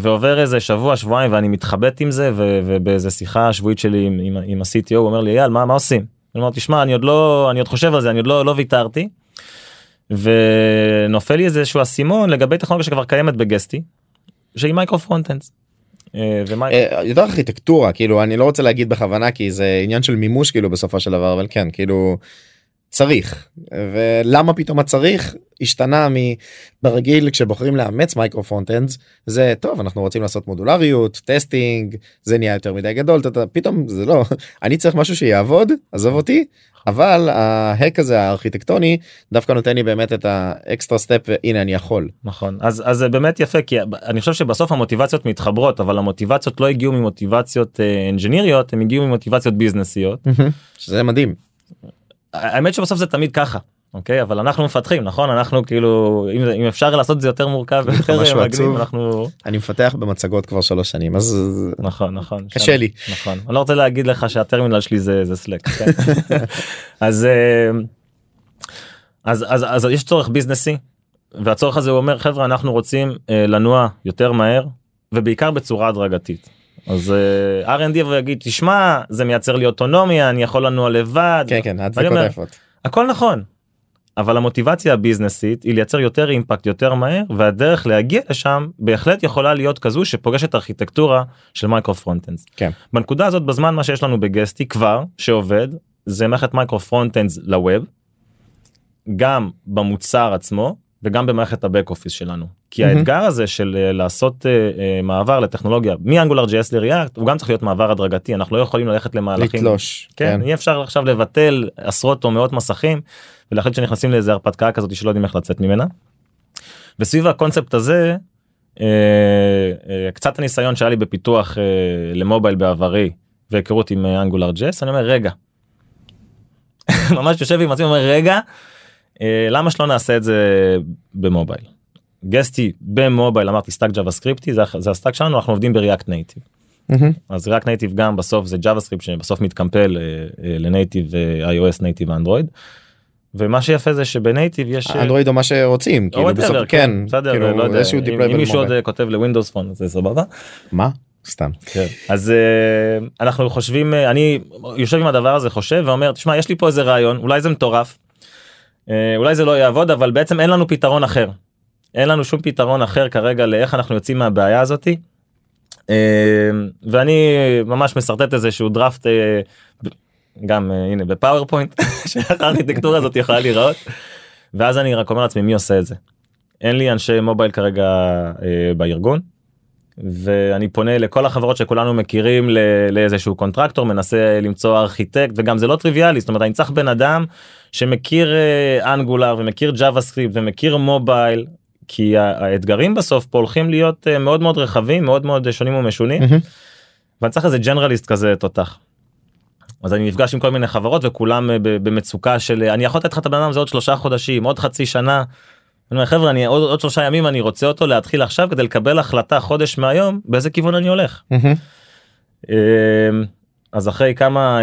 ועובר איזה שבוע שבועיים ואני מתחבט עם זה ובאיזה שיחה שבועית שלי עם, עם, עם ה-CTO הוא אומר לי אייל מה מה עושים. אני אומר תשמע אני עוד לא אני עוד חושב על זה אני עוד לא לא ויתרתי. ונופל לי איזשהו אסימון לגבי טכנולוגיה שכבר קיימת בגסטי. שהיא micro frontends. אה, ומי- אה, יותר ארכיטקטורה כאילו אני לא רוצה להגיד בכוונה כי זה עניין של מימוש כאילו בסופו של דבר אבל כן כאילו צריך ולמה פתאום הצריך השתנה מברגיל כשבוחרים לאמץ micro frontends זה טוב אנחנו רוצים לעשות מודולריות testing זה נהיה יותר מדי גדול טה-טה, פתאום זה לא אני צריך משהו שיעבוד עזוב אותי אבל ה-hack הזה הארכיטקטוני דווקא נותן לי באמת את ה-extra step והנה אני יכול. נכון אז אז זה באמת יפה כי אני חושב שבסוף המוטיבציות מתחברות אבל המוטיבציות לא הגיעו ממוטיבציות אה, אנג'יניריות הם הגיעו ממוטיבציות ביזנסיות. שזה מדהים. האמת שבסוף זה תמיד ככה אוקיי אבל אנחנו מפתחים נכון אנחנו כאילו אם, אם אפשר לעשות את זה יותר מורכב ויותר מגניב. אנחנו אני מפתח במצגות כבר שלוש שנים אז נכון נכון קשה שם- לי. נכון אני לא רוצה להגיד לך שהטרמינל שלי זה זה סלק כן? אז אה, אז אז אז יש צורך ביזנסי והצורך הזה הוא אומר חברה אנחנו רוצים אה, לנוע יותר מהר ובעיקר בצורה הדרגתית. אז אה, R&D יבוא ויגיד תשמע זה מייצר לי אוטונומיה אני יכול לנוע לבד כן כן אומר, היפות. הכל נכון. אבל המוטיבציה הביזנסית היא לייצר יותר אימפקט יותר מהר והדרך להגיע לשם בהחלט יכולה להיות כזו שפוגשת ארכיטקטורה של micro frontends. כן. בנקודה הזאת בזמן מה שיש לנו ב Guesty כבר שעובד זה מערכת micro frontends ל web. גם במוצר עצמו וגם במערכת ה back office שלנו. כי מהמם. האתגר הזה של אה, לעשות אה, אה, מעבר לטכנולוגיה מ Angular JS ל React הוא גם צריך להיות מעבר הדרגתי אנחנו לא יכולים ללכת למהלכים. לתלוש. כן, אי אפשר עכשיו לבטל עשרות או מאות מסכים ולהחליט שנכנסים לאיזה הרפתקה כזאת שלא יודעים איך לצאת ממנה. וסביב הקונספט הזה אה, אה, קצת הניסיון שהיה לי בפיתוח אה, למובייל בעברי והיכרות עם Angular JS אני אומר רגע. ממש יושב עם עצמי אומר רגע אה, למה שלא נעשה את זה במובייל. Guesty במובייל אמרתי stack JavaScript י זה, זה ה stack שלנו אנחנו עובדים ב React Native. מהמם. אז React Native גם בסוף זה JavaScript שבסוף מתקמפל אה, אה, ל native אה, iOS native Android. ומה שיפה זה שבנייטיב יש אנדרואיד או מה שרוצים או כאילו בסוף כן בסדר כאילו לא יודע איזשהו אם- אם מישהו עוד כותב לווינדוס פון זה סבבה מה סתם אז אה, אנחנו חושבים אה, אני יושב עם הדבר הזה חושב ואומר תשמע יש לי פה איזה רעיון אולי זה מטורף. אולי זה לא יעבוד אבל בעצם אין לנו פתרון אחר. אין לנו שום פתרון אחר כרגע לאיך אנחנו יוצאים מהבעיה הזאתי. אה, ואני ממש משרטט איזשהו דראפט אה, גם אה, הנה ב PowerPoint שאיך הארכיטקטורה הזאת יכולה להיראות. ואז אני רק אומר לעצמי מי עושה את זה. אין לי אנשי מובייל כרגע אה, בארגון. ואני פונה לכל החברות שכולנו מכירים ל- לאיזשהו contractor מנסה למצוא ארכיטקט וגם זה לא טריוויאלי זאת אומרת אני צריך בן אדם שמכיר Angular ומכיר JavaScript ומכיר מובייל כי האתגרים בסוף פה הולכים להיות אה, מאוד מאוד רחבים מאוד מאוד שונים ומשונים מהמם. ואני צריך איזה ג'נרליסט כזה תותח. אז אני נפגש עם כל מיני חברות וכולם אה, במצוקה של אה, אני יכול לתת לך את הבן אדם הזה עוד שלושה חודשים עוד חצי שנה. אני אומר חבר'ה אני עוד, עוד שלושה ימים אני רוצה אותו להתחיל עכשיו כדי לקבל החלטה חודש מהיום באיזה כיוון אני הולך. אמ, אז אחרי כמה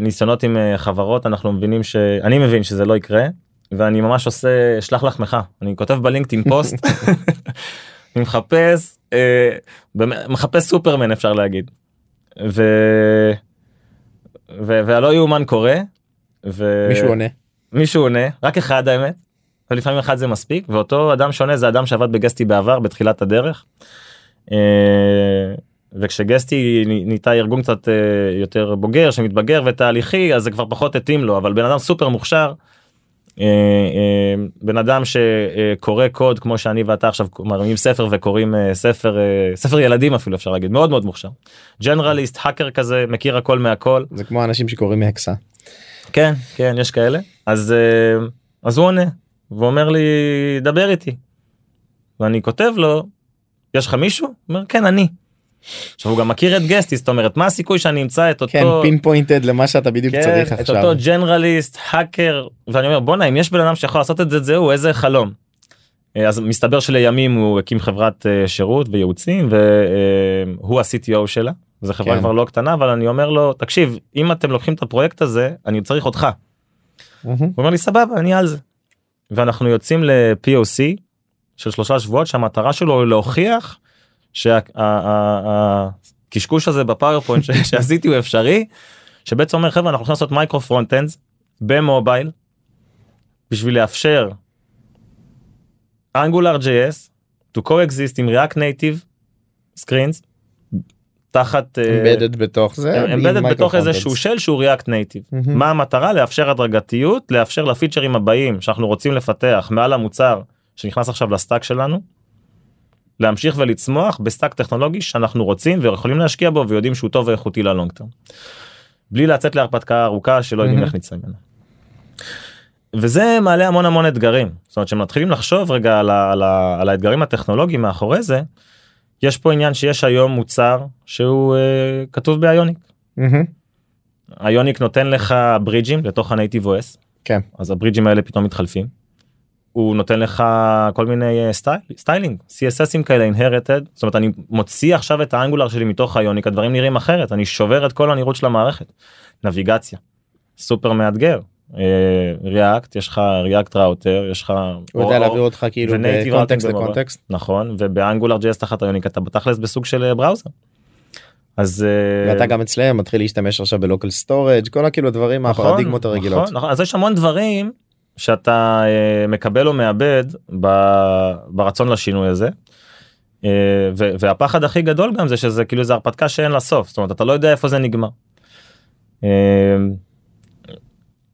ניסיונות עם חברות אנחנו מבינים שאני מבין שזה לא יקרה ואני ממש עושה שלח לחמך אני כותב בלינקדאין פוסט אני מחפש אה, מחפש סופרמן אפשר להגיד. ו... ו... והלא יאומן קורה. ו... מישהו עונה. מישהו עונה רק אחד האמת. ולפעמים אחד זה מספיק ואותו אדם שונה זה אדם שעבד בגסטי בעבר בתחילת הדרך. אה, וכשגסטי נהייתה ארגון קצת אה, יותר בוגר שמתבגר ותהליכי אז זה כבר פחות התאים לו אבל בן אדם סופר מוכשר. אה, אה, בן אדם שקורא קוד כמו שאני ואתה עכשיו מרימים ספר וקוראים אה, ספר ספר ילדים אפילו אפשר להגיד מאוד מאוד מוכשר. ג'נרליסט האקר כזה מכיר הכל מהכל זה כמו האנשים שקוראים מהקסה. כן כן יש כאלה אז אז הוא עונה ואומר לי דבר איתי. ואני כותב לו יש לך מישהו? הוא אומר כן אני. עכשיו הוא גם מכיר את גסטי זאת אומרת מה הסיכוי שאני אמצא את אותו כן פין פוינטד למה שאתה בדיוק כן, צריך את עכשיו. אותו ג'נרליסט האקר ואני אומר בואנה אם יש בן אדם שיכול לעשות את זה זהו איזה חלום. אה, אז מסתבר שלימים הוא הקים חברת אה, שירות וייעוצים והוא ה-CTO שלה. זו חברה כן. כבר לא קטנה אבל אני אומר לו תקשיב אם אתם לוקחים את הפרויקט הזה אני צריך אותך. הוא אומר לי סבבה אני על זה. ואנחנו יוצאים ל-POC של שלושה שבועות שהמטרה שלו היא להוכיח שהקשקוש הזה ב PowerPoint שעשיתי הוא אפשרי שבעצם אומר חבר'ה אנחנו הולכים לעשות micro front-ends במובייל בשביל לאפשר Angular JS to coexist עם React Native screens תחת אה, embedded בתוך זה. embedded עם בתוך microcontrols. איזשהו של שהוא React Native. מהמם. מה המטרה? לאפשר הדרגתיות, לאפשר לפיצ'רים הבאים שאנחנו רוצים לפתח מעל המוצר שנכנס עכשיו ל stack שלנו. להמשיך ולצמוח ב stack טכנולוגי שאנחנו רוצים ויכולים להשקיע בו ויודעים שהוא טוב ואיכותי ל long term. בלי לצאת להרפתקה ארוכה שלא יודעים. איך נצא ממנה. וזה מעלה המון המון אתגרים זאת אומרת שמתחילים לחשוב רגע על, ה, על, ה, על האתגרים הטכנולוגיים מאחורי זה. יש פה עניין שיש היום מוצר שהוא אה, כתוב ב Ionic. Ionic נותן לך ברידג'ים לתוך ה native OS כן. אז הברידג'ים האלה פתאום מתחלפים. הוא נותן לך כל מיני אה, style, styling CSS ים כאלה inherited זאת אומרת אני מוציא עכשיו את ה Angular שלי מתוך Ionic הדברים נראים אחרת אני שובר את כל הנראות של המערכת. נביגציה סופר מאתגר. React יש לך React Router יש לך הוא יודע להעביר אותך כאילו בקונטקסט. לקונטקסט. נכון וב Angular JS תחת Ionic אתה בתכלס בסוג של אה, browser. אז אה, ואתה גם אצלם מתחיל להשתמש עכשיו ב local storage כל הכאילו הדברים נכון, הפרדיגמות הרגילות. נכון, נכון. אז יש המון דברים שאתה אה, מקבל או מאבד ברצון לשינוי הזה. אה, והפחד הכי גדול גם זה שזה כאילו זה הרפתקה שאין לה סוף זאת אומרת אתה לא יודע איפה זה נגמר. אה,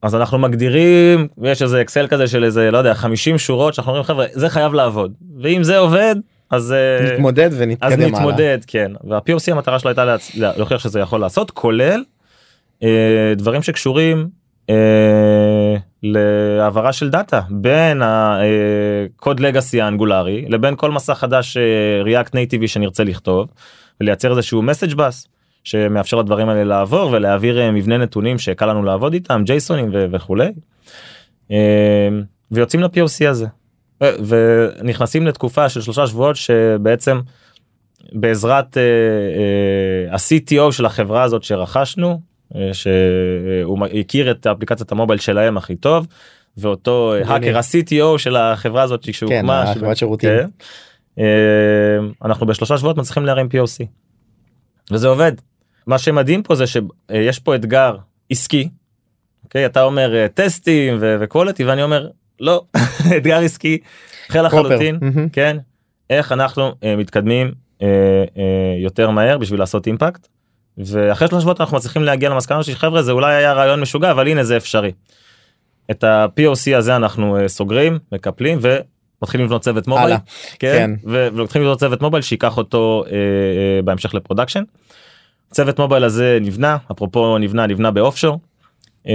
אז אנחנו מגדירים יש איזה אקסל כזה של איזה לא יודע 50 שורות שאנחנו אומרים חבר'ה זה חייב לעבוד ואם זה עובד אז נתמודד אז ונתקדם הלאה. נתמודד כן וה-POC המטרה שלו הייתה להצ... להוכיח שזה יכול לעשות כולל אה, דברים שקשורים אה, להעברה של דאטה בין הקוד לגאסי האנגולרי לבין כל מסע חדש אה, React Native שנרצה לכתוב ולייצר איזשהו message bus שמאפשר לדברים האלה לעבור ולהעביר אה, מבנה נתונים שקל לנו לעבוד איתם ג'ייסונים וכולי. אה, ויוצאים ל-POC הזה. ונכנסים לתקופה של שלושה שבועות שבעצם בעזרת אה, אה, ה-CTO של החברה הזאת שרכשנו אה, שהוא מ- הכיר את אפליקציית המובייל שלהם הכי טוב ואותו אה. האקר ה-CTO של החברה הזאת כן, שהוקמה החברת שירותים. כן. אה, אנחנו בשלושה שבועות מצליחים להרים POC. וזה עובד. מה שמדהים פה זה שיש פה אתגר עסקי. אוקיי אתה אומר אה, טסטים וקוולטי ואני אומר לא אתגר עסקי אחר. לחלוטין מהמם. כן איך אנחנו אה, מתקדמים אה, אה, יותר מהר בשביל לעשות אימפקט. ואחרי שלושה שבועות אנחנו מצליחים להגיע למסקנה שחבר'ה זה אולי היה רעיון משוגע אבל הנה זה אפשרי. את ה-POC הזה אנחנו אה, סוגרים מקפלים ומתחילים לבנות צוות מובייל. כן, כן. ו- ולוקחים לבנות צוות מובייל שייקח אותו אה, אה, בהמשך ל production. צוות מובייל הזה נבנה אפרופו נבנה נבנה ב offshore. אה,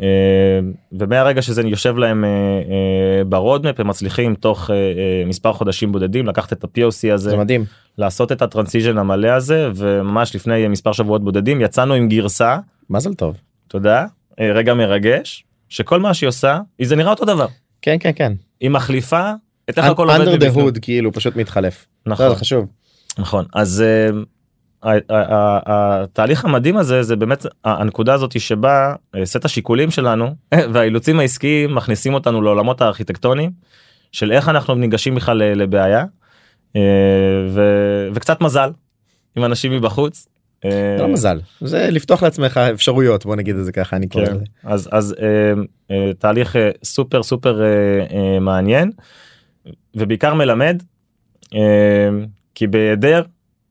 אה, ומהרגע שזה יושב להם אה, אה, ב roadmap הם מצליחים תוך אה, מספר חודשים בודדים לקחת את ה-POC הזה זה מדהים. לעשות את ה transition המלא הזה וממש לפני מספר שבועות בודדים יצאנו עם גרסה מזל טוב. תודה רגע מרגש שכל מה שהיא עושה זה נראה אותו דבר כן כן כן. היא מחליפה את איך הכל עובד under the מבפנים. hood כאילו פשוט מתחלף. נכון זה חשוב. נכון אז התהליך המדהים הזה זה באמת הנקודה הזאת שבה uh, סט השיקולים שלנו והאילוצים העסקיים מכניסים אותנו לעולמות הארכיטקטוניים של איך אנחנו ניגשים בכלל לבעיה uh, ו- וקצת מזל עם אנשים מבחוץ. אה, זה לא מזל. זה לפתוח לעצמך אפשרויות בוא נגיד את זה ככה אני קורא כן. לזה. אז אז אה, אה, תהליך אה, סופר סופר אה, אה, מעניין ובעיקר מלמד אה, כי בהיעדר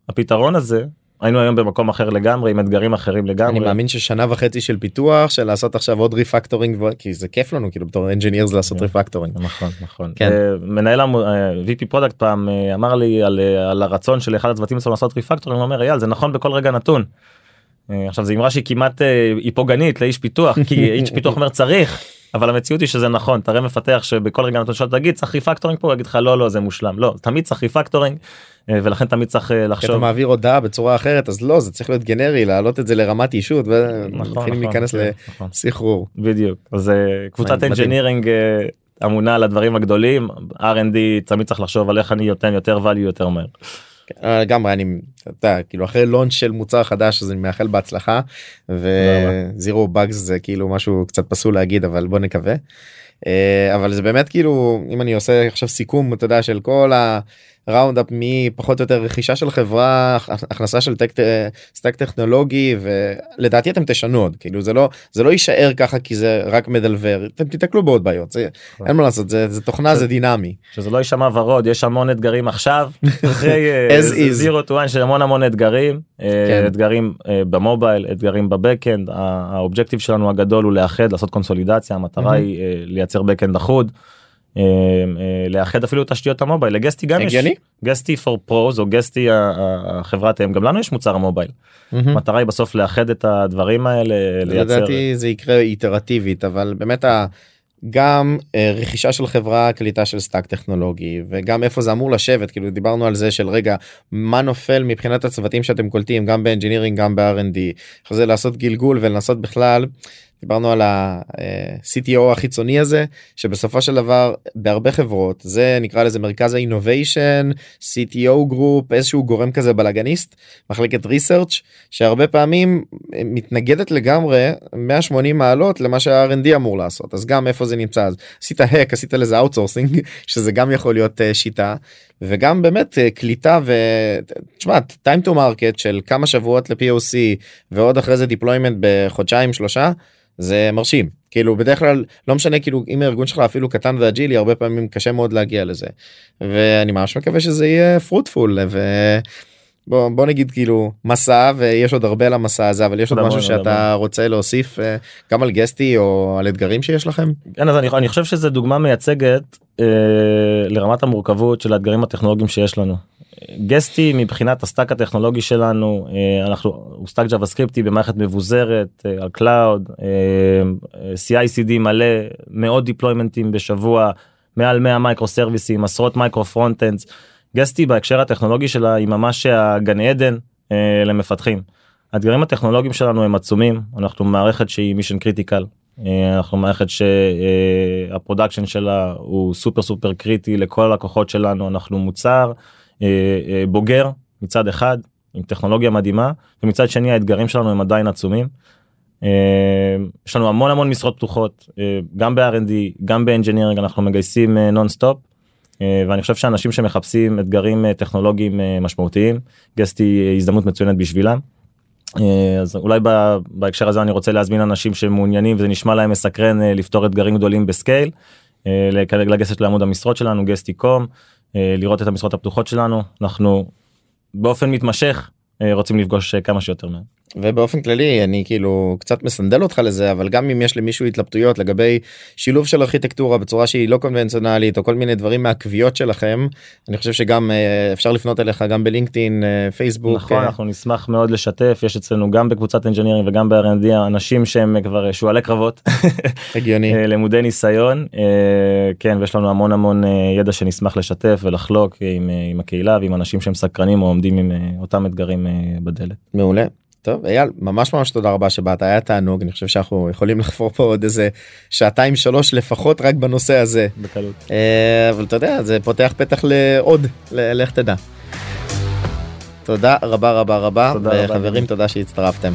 הפתרון הזה היינו היום במקום אחר לגמרי עם אתגרים אחרים לגמרי. אני מאמין ששנה וחצי של פיתוח של לעשות עכשיו עוד refactoring כי זה כיף לנו כאילו בתור engineers לעשות כן. refactoring. נכון נכון כן. אה, מנהל המ- אה, VP product פעם אה, אמר לי על, על הרצון של אחד הצוותים אצלנו לעשות refactoring הוא אומר אייל זה נכון בכל רגע נתון. עכשיו זו אמרה שהיא כמעט היא פוגענית לאיש פיתוח כי איש פיתוח אומר צריך אבל המציאות היא שזה נכון תראה מפתח שבכל רגע נתון שאתה תגיד צריך refactoring פה יגיד לך לא לא זה מושלם לא תמיד צריך ריפקטורינג אה, ולכן תמיד צריך אה, לחשוב מעביר הודעה בצורה אחרת אז לא זה צריך להיות גנרי להעלות את זה לרמת ישות נכון, ומתחילים נכון, להיכנס כן, נכון. לסחרור. בדיוק אז אה, קבוצת אה, אמונה על הדברים הגדולים R&D תמיד צריך לחשוב על איך אני נותן יותר value יותר מהר. אה, לגמרי אני אתה כאילו אחרי לונץ' של מוצר חדש אז אני מאחל בהצלחה וזירו באגס זה כאילו משהו קצת פסול להגיד אבל בוא נקווה. אה, אבל זה באמת כאילו אם אני עושה עכשיו סיכום אתה יודע של כל הראונדאפ מפחות או יותר רכישה של חברה הכ- הכנסה של טק, סטק טכנולוגי ולדעתי אתם תשנו עוד כאילו זה לא זה לא יישאר ככה כי זה רק מדלבר אתם תיתקלו בעוד בעיות זה אין מה לעשות זה, זה תוכנה זה דינמי שזה לא יישמע ורוד יש המון אתגרים עכשיו אחרי. zero to יש המון המון אתגרים אה, כן. אתגרים אה, במובייל אתגרים ב backend ה objective שלנו הגדול הוא לאחד לעשות קונסולידציה המטרה. היא אה, לייצר backend אחוד. אה, אה, לאחד אפילו תשתיות המובייל ל Guesty גם יש הגיוני? Guesty For Pros או Guesty החברת אם גם לנו יש מוצר המובייל המטרה היא בסוף לאחד את הדברים האלה לייצר לדעתי זה יקרה איטרטיבית אבל באמת ה... גם אה, רכישה של חברה קליטה של stack טכנולוגי וגם איפה זה אמור לשבת כאילו דיברנו על זה של רגע מה נופל מבחינת הצוותים שאתם קולטים גם ב engineering גם ב-R&D זה לעשות גלגול ולנסות בכלל. דיברנו על ה-CTO החיצוני הזה שבסופו של דבר בהרבה חברות זה נקרא לזה מרכז ה innovation CTO group איזשהו גורם כזה בלאגניסט מחלקת research שהרבה פעמים מתנגדת לגמרי 180 מעלות למה שה-R&D אמור לעשות. אז גם איפה זה נמצא? אז עשית hack עשית לזה outsourcing שזה גם יכול להיות אה, שיטה. וגם באמת אה, קליטה ותשמע time to market של כמה שבועות ל-POC ועוד אחרי זה deployment בחודשיים שלושה זה מרשים. כאילו בדרך כלל לא משנה כאילו אם הארגון שלך אפילו קטן ואג'ילי הרבה פעמים קשה מאוד להגיע לזה. ואני ממש מקווה שזה יהיה fruitful ו... בוא, בוא נגיד כאילו מסע ויש עוד הרבה למסע הזה אבל יש עוד משהו שאתה רוצה להוסיף אה, גם על Guesty או על אתגרים שיש לכם. כן, אז אני, אני חושב שזה דוגמה מייצגת לרמת המורכבות של האתגרים הטכנולוגיים שיש לנו. Guesty מבחינת ה stack הטכנולוגי שלנו אה, אנחנו הוא stack ג'אווה סקריפטי במערכת מבוזרת אה, על cloud אה, אה, CI/CD מלא מאות דיפלוימנטים בשבוע מעל 100 מייקרו סרוויסים עשרות micro frontends. Guesty בהקשר הטכנולוגי שלה היא ממש הגן עדן אה, למפתחים. האתגרים הטכנולוגיים שלנו הם עצומים אנחנו מערכת שהיא mission critical אה, אנחנו מערכת שה production שלה הוא סופר סופר קריטי לכל הלקוחות שלנו אנחנו מוצר אה, אה, בוגר מצד אחד עם טכנולוגיה מדהימה ומצד שני האתגרים שלנו הם עדיין עצומים. אה, יש לנו המון המון משרות פתוחות אה, גם ב-R&D גם ב engineering אנחנו מגייסים נון סטופ ואני חושב שאנשים שמחפשים אתגרים אה, טכנולוגיים אה, משמעותיים אה, הזדמנות מצוינת בשבילם. אה, אז אולי בהקשר הזה אני רוצה להזמין אנשים שמעוניינים וזה נשמע להם מסקרן אה, לפתור אתגרים גדולים בסקייל. אה, לגשת לעמוד המשרות שלנו גסטי.קום לראות את המשרות הפתוחות שלנו אנחנו באופן מתמשך רוצים לפגוש כמה שיותר מהם. ובאופן כללי אני כאילו קצת מסנדל אותך לזה אבל גם אם יש למישהו התלבטויות לגבי שילוב של ארכיטקטורה בצורה שהיא לא קונבנציונלית או כל מיני דברים מהקביעות שלכם אני חושב שגם אה, אפשר לפנות אליך גם בלינקדאין פייסבוק נכון אנחנו נשמח מאוד לשתף יש אצלנו גם בקבוצת אנג'ינירים וגם ב-R&D אנשים שהם כבר שועלי קרבות הגיוני למודי ניסיון כן ויש לנו המון המון ידע שנשמח לשתף ולחלוק עם, עם הקהילה ועם אנשים שהם סקרנים או עומדים עם אותם אתגרים בדלת. מעולה. טוב אייל ממש ממש תודה רבה שבאת היה תענוג אני חושב שאנחנו יכולים לחפור פה עוד איזה שעתיים שלוש לפחות רק בנושא הזה בקלות אה, אבל אתה יודע זה פותח פתח לעוד לך תדע. תודה רבה רבה רבה וחברים תודה שהצטרפתם.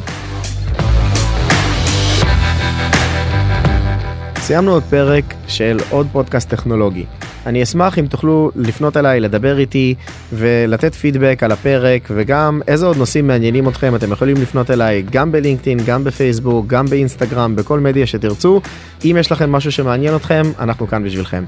סיימנו עוד פרק של עוד פודקאסט טכנולוגי. אני אשמח אם תוכלו לפנות אליי, לדבר איתי ולתת פידבק על הפרק וגם איזה עוד נושאים מעניינים אתכם אתם יכולים לפנות אליי גם בלינקדאין, גם בפייסבוק, גם באינסטגרם, בכל מדיה שתרצו. אם יש לכם משהו שמעניין אתכם, אנחנו כאן בשבילכם.